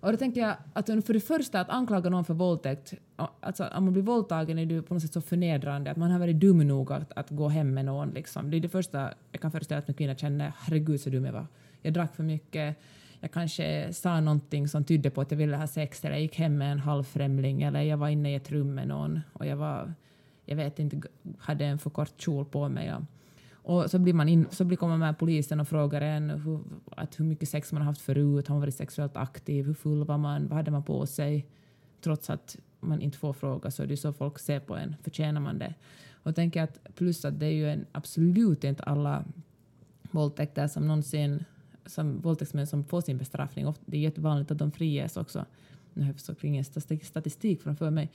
Och då tänkte jag att för det första att anklaga någon för våldtäkt, alltså om man blir våldtagen är det på något sätt så förnedrande att man har varit dum nog att, att gå hem med någon. Liksom. Det är det första jag kan föreställa att en kvinna känner, herregud så dum jag var. Jag drack för mycket, jag kanske sa någonting som tydde på att jag ville ha sex eller jag gick hem med en halvfrämling eller jag var inne i ett rum med någon och jag var, jag vet inte, hade en för kort kjol på mig. Och, och så blir man in, så blir, kommer med polisen och frågar en hur, att hur mycket sex man har haft förut, har man varit sexuellt aktiv, hur full var man, vad hade man på sig? Trots att man inte får fråga så är det så folk ser på en, förtjänar man det? Och tänker att plus att det är ju en, absolut inte alla våldtäkter som någonsin som våldtäktsmän som får sin bestraffning. Det är jättevanligt att de friges också. Nu har jag förstås ingen statistik framför mig.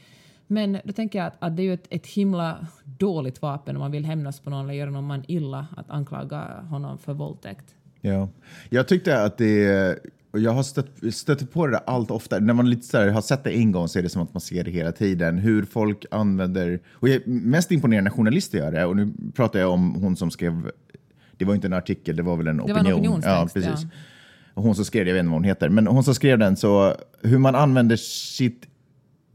Men då tänker jag att, att det är ju ett, ett himla dåligt vapen om man vill hämnas på någon eller göra någon man illa att anklaga honom för våldtäkt. Ja, jag tyckte att det och jag har stött, stött på det där allt oftare. När man lite så här, har sett det en gång så är det som att man ser det hela tiden. Hur folk använder... Och jag är mest imponerad när journalister gör det. Och nu pratar jag om hon som skrev... Det var inte en artikel, det var väl en Det opinion. var en opinionstext, ja, precis. ja. Hon som skrev det, jag vet inte vad hon heter. Men hon som skrev den, så hur man använder sitt...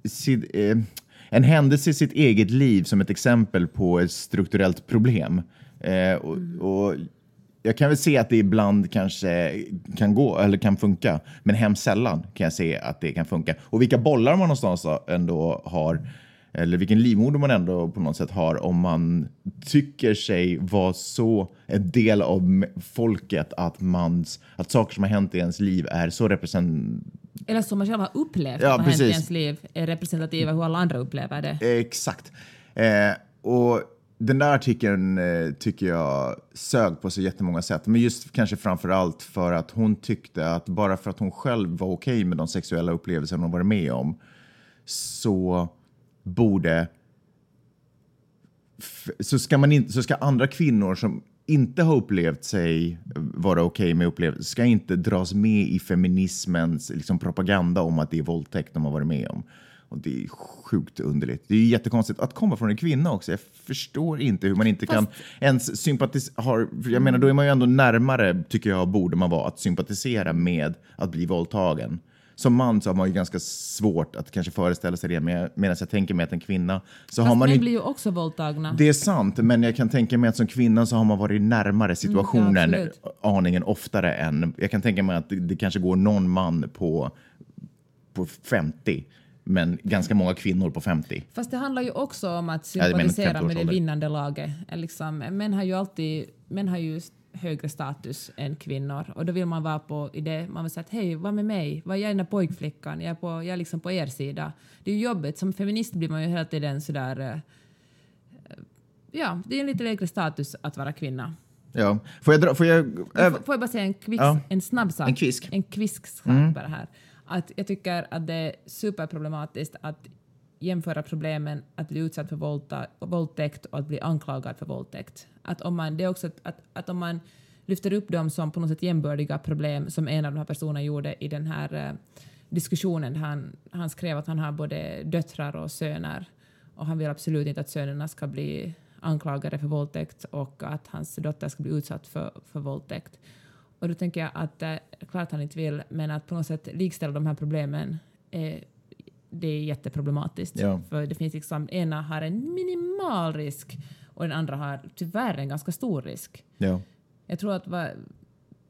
sitt eh, en händelse i sitt eget liv som ett exempel på ett strukturellt problem. Eh, och, och jag kan väl se att det ibland kanske kan gå eller kan funka, men hemskt sällan kan jag se att det kan funka. Och vilka bollar man någonstans ändå har, eller vilken livmoder man ändå på något sätt har om man tycker sig vara så en del av folket att, mans, att saker som har hänt i ens liv är så represent, Eller som man själv har upplevt Ja, har hänt i ens liv är representativa hur alla andra upplever det. Exakt. Eh, och den där artikeln eh, tycker jag sög på så jättemånga sätt. Men just kanske framför allt för att hon tyckte att bara för att hon själv var okej med de sexuella upplevelser hon varit med om så borde så ska, man inte, så ska andra kvinnor som inte har upplevt sig vara okej med upplevelser ska inte dras med i feminismens liksom, propaganda om att det är våldtäkt de har varit med om. Och det är sjukt underligt. Det är ju jättekonstigt att komma från en kvinna också. Jag förstår inte hur man inte kan ens sympatisera. Jag menar, då är man ju ändå närmare, tycker jag, borde man vara, att sympatisera med att bli våldtagen. Som man så har man ju ganska svårt att kanske föreställa sig det, med- medan jag tänker mig att en kvinna så har Fast man män inte... blir ju också våldtagna. Det är sant, men jag kan tänka mig att som kvinna så har man varit närmare situationen absolut. aningen oftare än... Jag kan tänka mig att det, det kanske går någon man på, på 50, men ganska många kvinnor på 50. Fast det handlar ju också om att Ja, sympatisera med det 50-årsålder. vinnande laget. Liksom, män har ju alltid män har ju högre status än kvinnor och då vill man vara på i det, man vill säga att hej, var med mig, var jag är den där pojkflickan, jag är, på, jag är liksom på er sida. Det är ju jobbigt, som feminist blir man ju hela tiden sådär eh, Ja, det är en lite lägre status att vara kvinna. Ja. Får jag dra... Får jag, äh, Får jag bara säga en, kvick, Ja. en snabb sak? En kvisk. Mm. En kvisk sak bara här. Att jag tycker att det är superproblematiskt att jämföra problemen att bli utsatt för våldta, våldtäkt och att bli anklagad för våldtäkt. Att om man, det är också att, att, att om man lyfter upp dem som på något sätt jämbördiga problem som en av de här personerna gjorde i den här eh, diskussionen där han, han skrev att han har både döttrar och söner och han vill absolut inte att sönerna ska bli anklagade för våldtäkt och att hans dotter ska bli utsatt för, för våldtäkt. Och då tänker jag att eh, klart han inte vill, men att på något sätt likställa de här problemen eh, det är jätteproblematiskt. Ja. För det finns liksom, ena har en minimal risk och den andra har tyvärr en ganska stor risk. ja. Jag tror att va,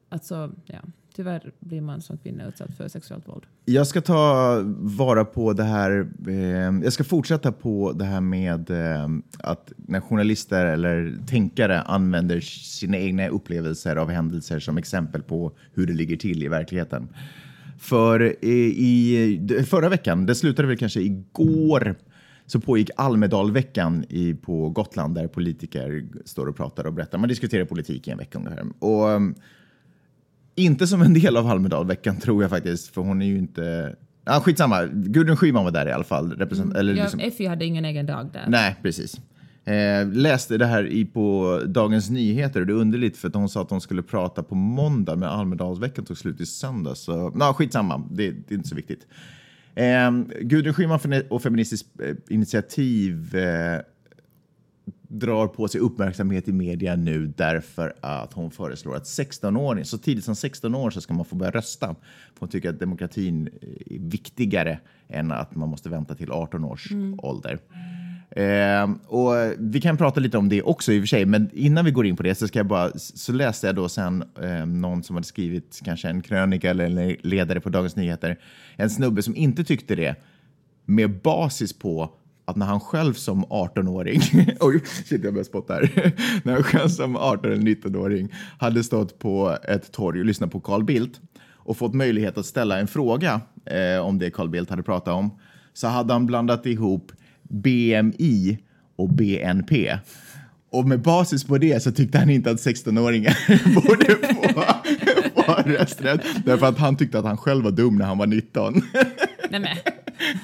alltså, ja, tyvärr blir man som kvinna utsatt för sexuellt våld. Jag ska ta vara på det här. Eh, jag ska fortsätta på det här med eh, att när journalister eller tänkare använder sina egna upplevelser av händelser som exempel på hur det ligger till i verkligheten. För i, i förra veckan, det slutade väl kanske igår, så pågick Almedalveckan i, på Gotland där politiker står och pratar och berättar. Man diskuterar politik i en vecka ungefär. Och, um, inte som en del av Almedalveckan tror jag faktiskt, för hon är ju inte... Ah, skitsamma, Gudrun Schyman var där i alla fall. Represent, eller Ja, liksom, Effie hade ingen egen dag där. nej, precis. Eh, läste det här i, på Dagens Nyheter och det är underligt för att hon sa att de skulle prata på måndag men Almedalsveckan tog slut i söndag. Så nah, skitsamma, det, det är inte så viktigt. Eh, Gudrun Schyman och Feministiskt eh, initiativ eh, drar på sig uppmärksamhet i media nu därför att hon föreslår att 16-åringar, så tidigt som 16 år så ska man få börja rösta. Hon tycker att demokratin är viktigare än att man måste vänta till 18 års ålder. Eh, och vi kan prata lite om det också i och för sig, men innan vi går in på det så ska jag bara, så läste jag då sen eh, någon som hade skrivit kanske en krönika eller en ledare på Dagens Nyheter, en snubbe som inte tyckte det med basis på att när han själv som 18-åring, oj, shit jag börjar spotta här, när han själv som 18 eller 19-åring hade stått på ett torg och lyssnat på Carl Bildt och fått möjlighet att ställa en fråga eh, om det Carl Bildt hade pratat om, så hade han blandat ihop BMI och BNP. Och med basis på det så tyckte han inte att 16-åringar borde få, få rösträtt. Därför att han tyckte att han själv var dum när han var 19. Nej, men,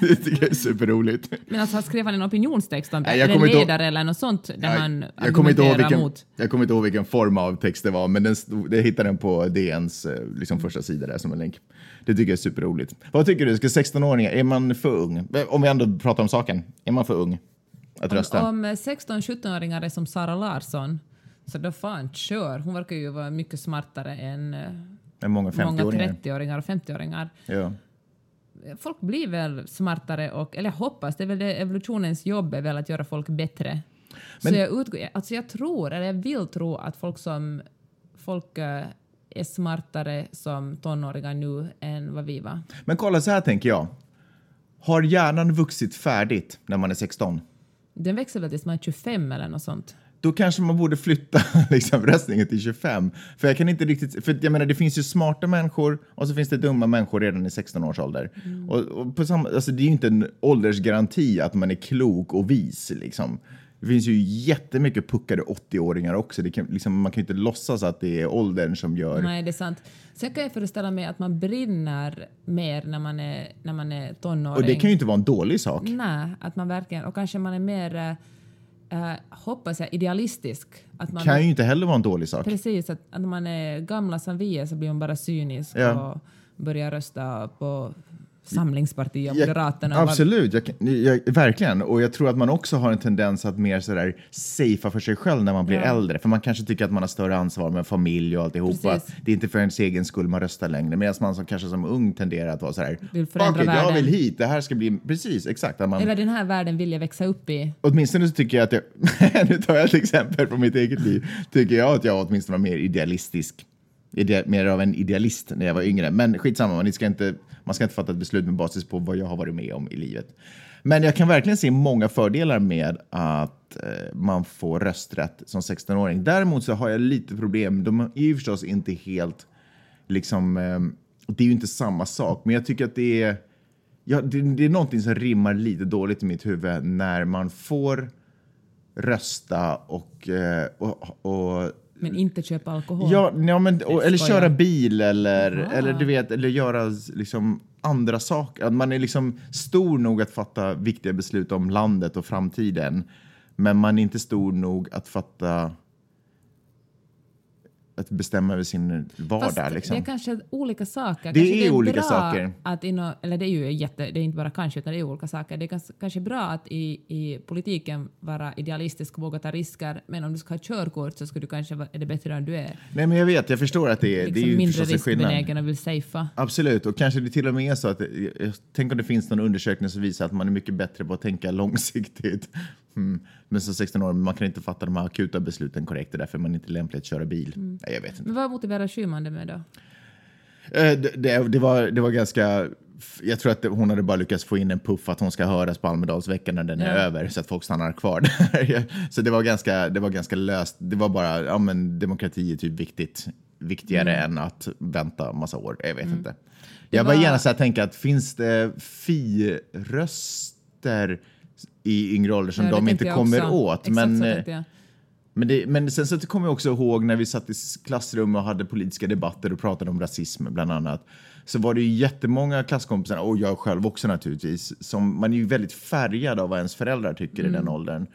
Det tycker jag är superroligt. men alltså skrev han en opinionstext om det? Nej, jag eller en inte ihåg- ledare eller något sånt där han jag, kommer inte ihåg vilken, mot? jag kommer inte ihåg vilken form av text det var, men den, jag hittade den på DNs eh, liksom första sida där som en länk. Det tycker jag är superroligt. Vad tycker du? Ska 16-åringar, är man för ung? Eh, Om vi ändå pratar om saken, är man för ung att rösta? Om 16-17-åringar är som Sara Larsson, så då fan kör. Hon verkar ju vara mycket smartare än eh, många många 50-åringar? 30-åringar och 50-åringar. Ja. Folk blir väl smartare och, eller jag hoppas, det är väl det evolutionens jobb är väl att göra folk bättre. Men- Så jag utgår, alltså jag tror, eller jag vill tro att folk som, folk eh, är smartare som tonåringar nu än vad vi var. Men kolla, så här tänker jag. Har hjärnan vuxit färdigt när man är 16? Den växer väl tills man är 25 eller något sånt. Då kanske man borde flytta liksom, röstningen till 25. För jag kan inte riktigt, för jag menar det finns ju smarta människor och så finns det dumma människor redan i 16 års ålder. Och, och på samma, alltså det är ju inte en åldersgaranti att man är klok och vis liksom. Det finns ju jättemycket puckade 80-åringar också. Det kan, liksom, man kan ju inte låtsas att det är åldern som gör... Nej, det är sant. Sen kan jag föreställa mig att man brinner mer när man är, när man är tonåring. Och det kan ju inte vara en dålig sak. Nej, att man verkligen, och kanske man är mer, eh, hoppas jag, idealistisk. Att man kan ju inte heller vara en dålig sak. Precis, att, att när man är gamla som vi är så blir man bara cynisk Ja. och börjar rösta på Samlingspartiet och Ja, Moderaterna. absolut, jag, jag, verkligen. Och jag tror att man också har en tendens att mer sådär safea för sig själv när man blir Ja. äldre. För man kanske tycker att man har större ansvar med familj och alltihopa. Precis. Det är inte för ens egen skull man röstar längre. Medan man som, kanske som ung tenderar att vara sådär, Vill "Fuck it, jag världen." vill hit, det här ska bli, precis, exakt. Att man, Eller den här världen vill jag växa upp i. Åtminstone så tycker jag att jag, nu tar jag ett exempel från mitt eget liv, tycker jag att jag åtminstone var mer idealistisk. Ide, mer av en idealist när jag var yngre. Men skitsamma, man ska, inte, man ska inte fatta ett beslut med basis på vad jag har varit med om i livet. Men jag kan verkligen se många fördelar med att eh, man får rösträtt som 16-åring. Däremot så har jag lite problem, de är ju förstås inte helt, liksom, eh, det är ju inte samma sak, men jag tycker att det är Ja, det, det är någonting som rimmar lite dåligt i mitt huvud när man får rösta och, eh, och, och men inte köpa alkohol. Ja, ja men, och, eller köra bil eller, eller du vet, eller göra liksom andra saker. Att man är liksom stor nog att fatta viktiga beslut om landet och framtiden. Men man är inte stor nog att fatta att bestämma över sin vardag. Fast liksom. det är kanske olika saker. Det kanske är olika bra saker. Att inom, eller det är ju jätte, det är inte bara kanske, utan det är olika saker. Det är kanske, bra att i, i politiken vara idealistisk och våga ta risker, men om du ska ha körkort så skulle du kanske vara, är det bättre än du är. Nej, men jag vet, jag förstår att det är, Liksom det är ju mindre riskbenägen och vill safea. Absolut, och kanske det till och med är så att jag tänk om det finns någon undersökning som visar att man är mycket bättre på att tänka långsiktigt. Mm. Men som 16 år, man kan inte fatta de här akuta besluten korrekt, det är därför man inte är lämplig att köra bil. Mm. Nej, jag vet inte. Men vad motiverar Schyman det med då? Eh, Det, det, det, var, det var ganska... Jag tror att hon hade bara lyckats få in en puff att hon ska höras på Almedalsveckan när den är Ja. över så att folk stannar kvar där. så det var, ganska, det var ganska löst. Det var bara, ja men demokrati är typ viktigt. Viktigare än att vänta massa år. Jag vet inte. Jag var var- gärna så här tänka att finns det fi-röster i yngre ålder som Ja, de inte kommer också. åt? Exakt men, eh, men, det, men sen så kommer jag också ihåg när vi satt i klassrum och hade politiska debatter och pratade om rasism bland annat. Så var det ju jättemånga klasskompisar, och jag själv också naturligtvis, som man är ju väldigt färgad av vad ens föräldrar tycker i Mm. den åldern.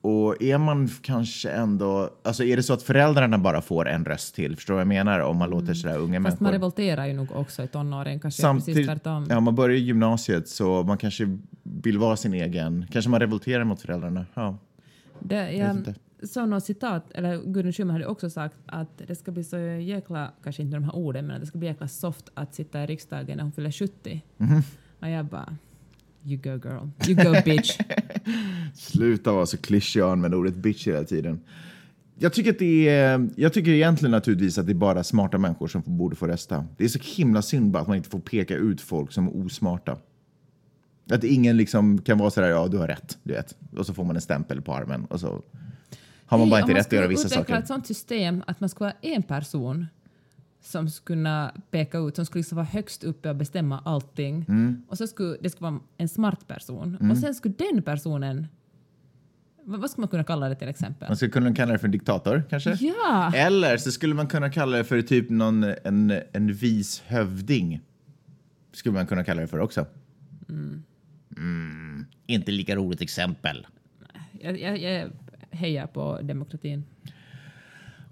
Och är man kanske ändå, alltså är det så att föräldrarna bara får en röst till, förstår du vad jag menar? Om man låter sådär unga Mm. Fast man människor. revolterar ju nog också i tonåren, kanske precis Samtidigt, tvärtom. ja, man börjar i gymnasiet så man kanske vill vara sin egen, kanske man revolterar mot föräldrarna. Ja. Det, jag såg något citat, eller Gudrun Schyman hade också sagt att det ska bli så jäkla, kanske inte de här orden, men att det ska bli jäkla soft att sitta i riksdagen när hon fyller 70. Mhm. Och jag bara, you go girl, you go bitch. Sluta vara så klyschig och använda ordet bitch hela tiden. Jag tycker, att det är, jag tycker egentligen naturligtvis att det är bara smarta människor som borde få rösta. Det är så himla synd bara att man inte får peka ut folk som är osmarta. Att ingen liksom kan vara sådär, ja du har rätt, du vet. Och så får man en stämpel på armen och så har man bara inte om rätt att göra skulle vissa utveckla saker. ett sånt system att man skulle vara en person som skulle kunna peka ut, som skulle liksom vara högst uppe och bestämma allting. Mm. Och så skulle det skulle vara en smart person. Och sen skulle den personen... Vad skulle man kunna kalla det till exempel? Man skulle kunna kalla det för en diktator kanske? Ja! Eller så skulle man kunna kalla det för typ någon, en, en vis hövding. Skulle man kunna kalla det för också. Mm, inte lika roligt exempel. Jag, jag, jag hejar på demokratin.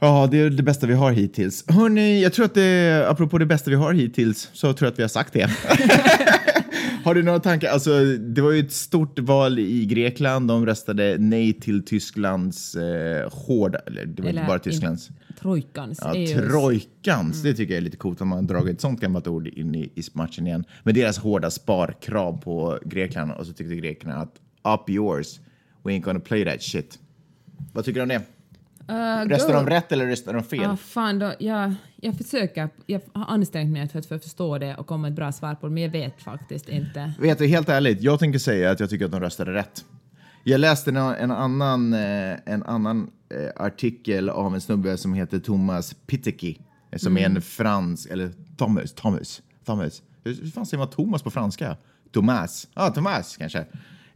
Ja, det är det bästa vi har hittills. Hörrni, jag tror att det, apropå det bästa vi har hittills, så tror jag att vi har sagt det. har du några tankar? Alltså, det var ju ett stort val i Grekland. De röstade nej till Tysklands eh, hårda, eller det var inte Eller bara Tysklands. in- Trojkans. Ja, EUs. trojkans, det tycker jag är lite coolt om man har dragit ett sånt gammalt ord in i, i matchen igen. Med deras hårda sparkrav på Grekland och så tyckte grekerna att up yours, we ain't gonna play that shit. Vad tycker du om det? Uh, Röstar de rätt eller röstar de fel? Ah, fan då, jag, jag försöker, jag har ansträngt mig för att, för att förstå det och komma med ett bra svar på det, men jag vet faktiskt inte. Vet du, helt ärligt, jag tänker säga att jag tycker att de röstade rätt. Jag läste en, en annan, eh, en annan eh, artikel av en snubbe som heter Thomas Pitteki, eh, som är en fransk, eller Thomas, Thomas, Thomas. Hur fan säger man Thomas på franska? Thomas, ja ah, Thomas kanske.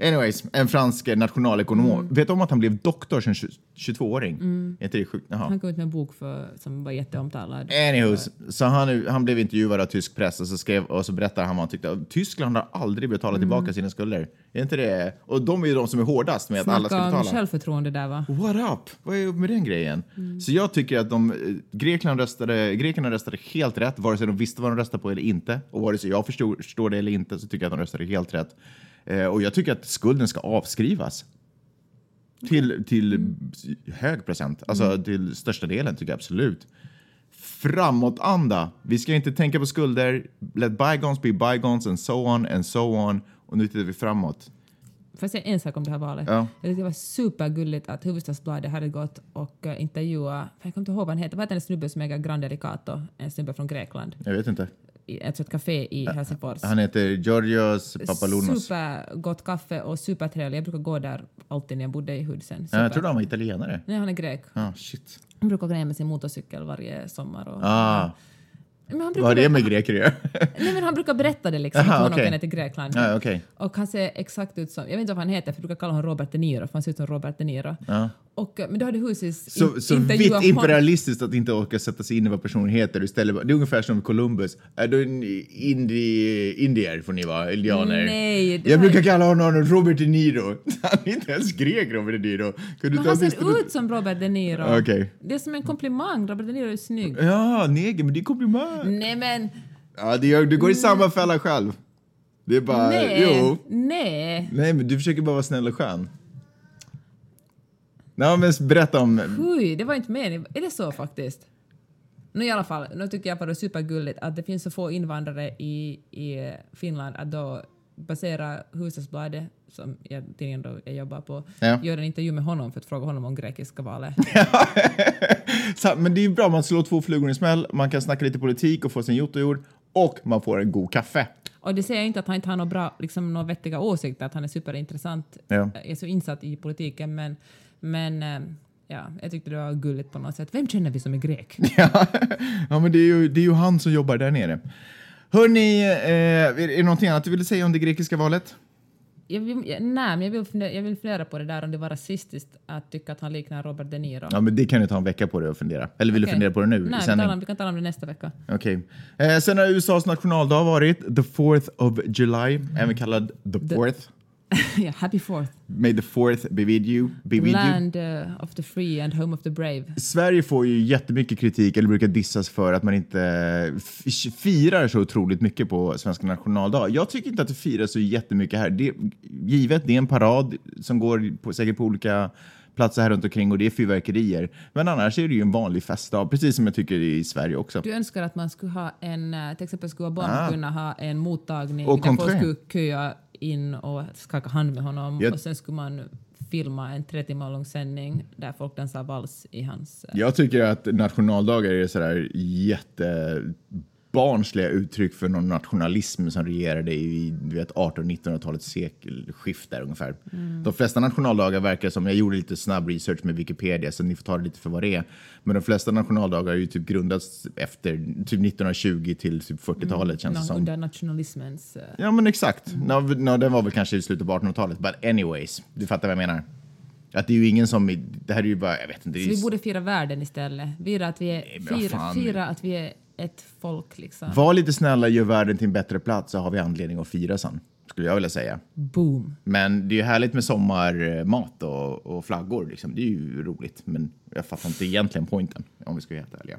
Anyways, en fransk nationalekonom. Vet du om att han blev doktor som 22-åring? Är inte det sjukt? Han kom ut med en bok för, som var jätteomtalad. Anywho, så han, han blev intervjuad av tysk press och så, skrev, och så berättade han vad han tyckte. Tyskland har aldrig betalat tillbaka sina skulder. Är inte det? Och de är ju de som är hårdast med att alla ska Snacka om betala. självförtroende där va? What up? Vad är upp med den grejen? Så jag tycker att de, Grekland röstade, grekerna röstade helt rätt, vare sig de visste vad de röstade på eller inte. Och vare sig jag förstod, förstår det eller inte så tycker jag att de röstade helt rätt. Eh, och jag tycker att skulden ska avskrivas. Till, till hög procent, alltså till största delen tycker jag absolut. Framåtanda. Vi ska inte tänka på skulder. Let bygons be bygons and so on and so on. Och nu tittar vi framåt. Får jag säga en sak om det här valet? Ja. Jag det var supergulligt att Hufvudstadsbladet hade gått och uh, intervjuat, jag kommer inte ihåg vad han heter, vad heter den snubbe som äger Grand Delicato? En snubbe från Grekland. Jag vet inte. Alltså ett café i Helsingfors. Han heter Georgios Papalounos. Supergott kaffe och supertrevlig. Jag brukar gå där alltid när jag bodde i Hudsen. Ja, Super. jag trodde han var italienare. Nej, han är grek. Ah, shit. Han brukar gå ner med sin motorcykel varje sommar. Och, Ah, men han vad har det med greker att göra? Nej, men han brukar berätta det liksom. Aha, Aha, okej. okay. till Grekland. Ja, okej. Och han ser exakt ut som, jag vet inte vad han heter, för jag brukar kalla honom Robert De Niro, för han ser ut som Robert De Niro. Ja. Och, men då hade Husis Så, in- så vitt imperialistiskt att inte orka sätta sig in i vad personen heter. Istället, det är ungefär som Columbus. Är du en indi, indier får ni vara, indianer. Nej, Jag var- brukar kalla honom Robert De Niro. Han är inte ens grek, Robert De Niro. Kan Men han ser ut som Robert De Niro. Okej. Det är som en komplimang, Robert De Niro är snygg. Ja, neger, men det är komplimang. Nej men, Ja, det du går i samma fälla själv. Det är bara, nej, jo. nej. Nej, men du försöker bara vara snäll och skön. Nej, men berätta om... Oj, det var inte meningen. Är det så faktiskt? Nu i alla fall, nu tycker jag bara det är supergulligt att det finns så få invandrare i, i Finland att då basera Hufvudstadsbladet, som jag, tidningen då jag jobbar på, Ja. gör en intervju med honom för att fråga honom om grekiska valet. Men det är ju bra, man slår två flugor i en smäll, man kan snacka lite politik och få sin jottojord och man får en god kaffe. Och det säger inte att han inte har några, bra, liksom, några vettiga åsikter, att han är superintressant, Ja. är så insatt i politiken, men, men eh, ja, jag tyckte det var gulligt på något sätt. Vem känner vi som är grek? Ja, ja men det är, ju, det är ju han som jobbar där nere. Hörni, eh, är det någonting annat du ville säga om det grekiska valet? Jag vill, nej, men jag vill, fundera, jag vill fundera på det där om det var rasistiskt att tycka att han liknar Robert De Niro. Ja, men det kan du ta en vecka på dig att fundera. Eller vill du Okej. fundera på det nu? Nej, vi, talar om, vi kan tala om det nästa vecka. Okej. Eh, sen har USAs nationaldag varit, the 4th of July, även kallad the 4th. ja, happy fourth. May the 4th be with you. Be with you. Land uh, of the free and home of the brave. Sverige får ju jättemycket kritik, eller brukar dissas för att man inte f- firar så otroligt mycket på svenska nationaldag. Jag tycker inte att det firas så jättemycket här. Det, givet, det är en parad som går på, säkert på olika platser här runt omkring och det är fyrverkerier. Men annars är det ju en vanlig festdag, precis som jag tycker i Sverige också. Du önskar att man skulle ha en, eh, till exempel skulle barn Ah. kunna ha en mottagning Och där folk skulle köa in och skaka hand med honom. Jag- och sen skulle man filma en tre timmar lång sändning där folk dansar vals i hans... eh, Jag tycker att nationaldagar är sådär jätte barnsliga uttryck för någon nationalism som regerade i du vet, 1800-1900-talets sekelskift där ungefär. De flesta nationaldagar verkar som, jag gjorde lite snabb research med Wikipedia så ni får ta det lite för vad det är, men de flesta nationaldagar är ju typ grundats efter typ 1920 till typ 40-talet känns det som. Under nationalismens... eh, Ja men exakt. Nå, nå, den var väl kanske i slutet på 1800-talet. But anyways, du fattar vad jag menar. Att det är ju ingen som, det här är ju bara, jag vet inte. Så vi borde fira världen istället. Fira att vi är, Nej, fira, fan. fira att vi är ett folk liksom. Var lite snälla, gör världen till en bättre plats så har vi anledning att fira sen. Skulle jag vilja säga. Boom. Men det är ju härligt med sommarmat och, och flaggor. Liksom. Det är ju roligt. Men jag fattar inte egentligen poängen om vi ska vara helt ärliga.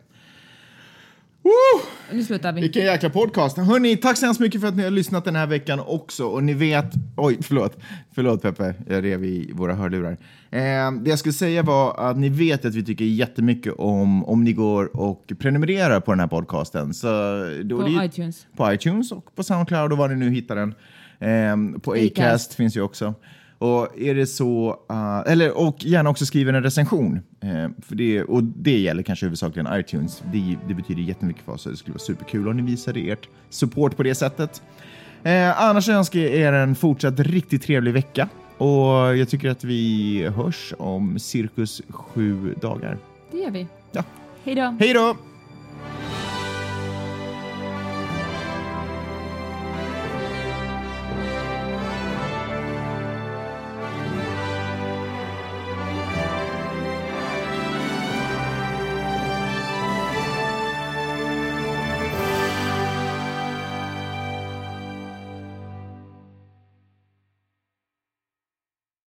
Nu slutar vi. Vilken jäkla podcast. Hörni, tack så hemskt mycket för att ni har lyssnat den här veckan också. Och ni vet... Oj, förlåt. Förlåt Peppe, jag rev i våra hörlurar. Eh, det jag skulle säga var att ni vet att vi tycker jättemycket om om ni går och prenumererar på den här podcasten. Så då På det iTunes. På iTunes och på Soundcloud och var ni nu hittar den. Eh, på Acast. Acast finns ju också. Och är det så, uh, eller, och gärna också skriva en recension. Eh, för det, och det gäller kanske huvudsakligen iTunes. Det, det betyder jättemycket för oss och det skulle vara superkul om ni visade ert support på det sättet. Eh, annars önskar jag er en fortsatt riktigt trevlig vecka. Och jag tycker att vi hörs om cirkus sju dagar. Det gör vi. Ja. Hej då. Hej då!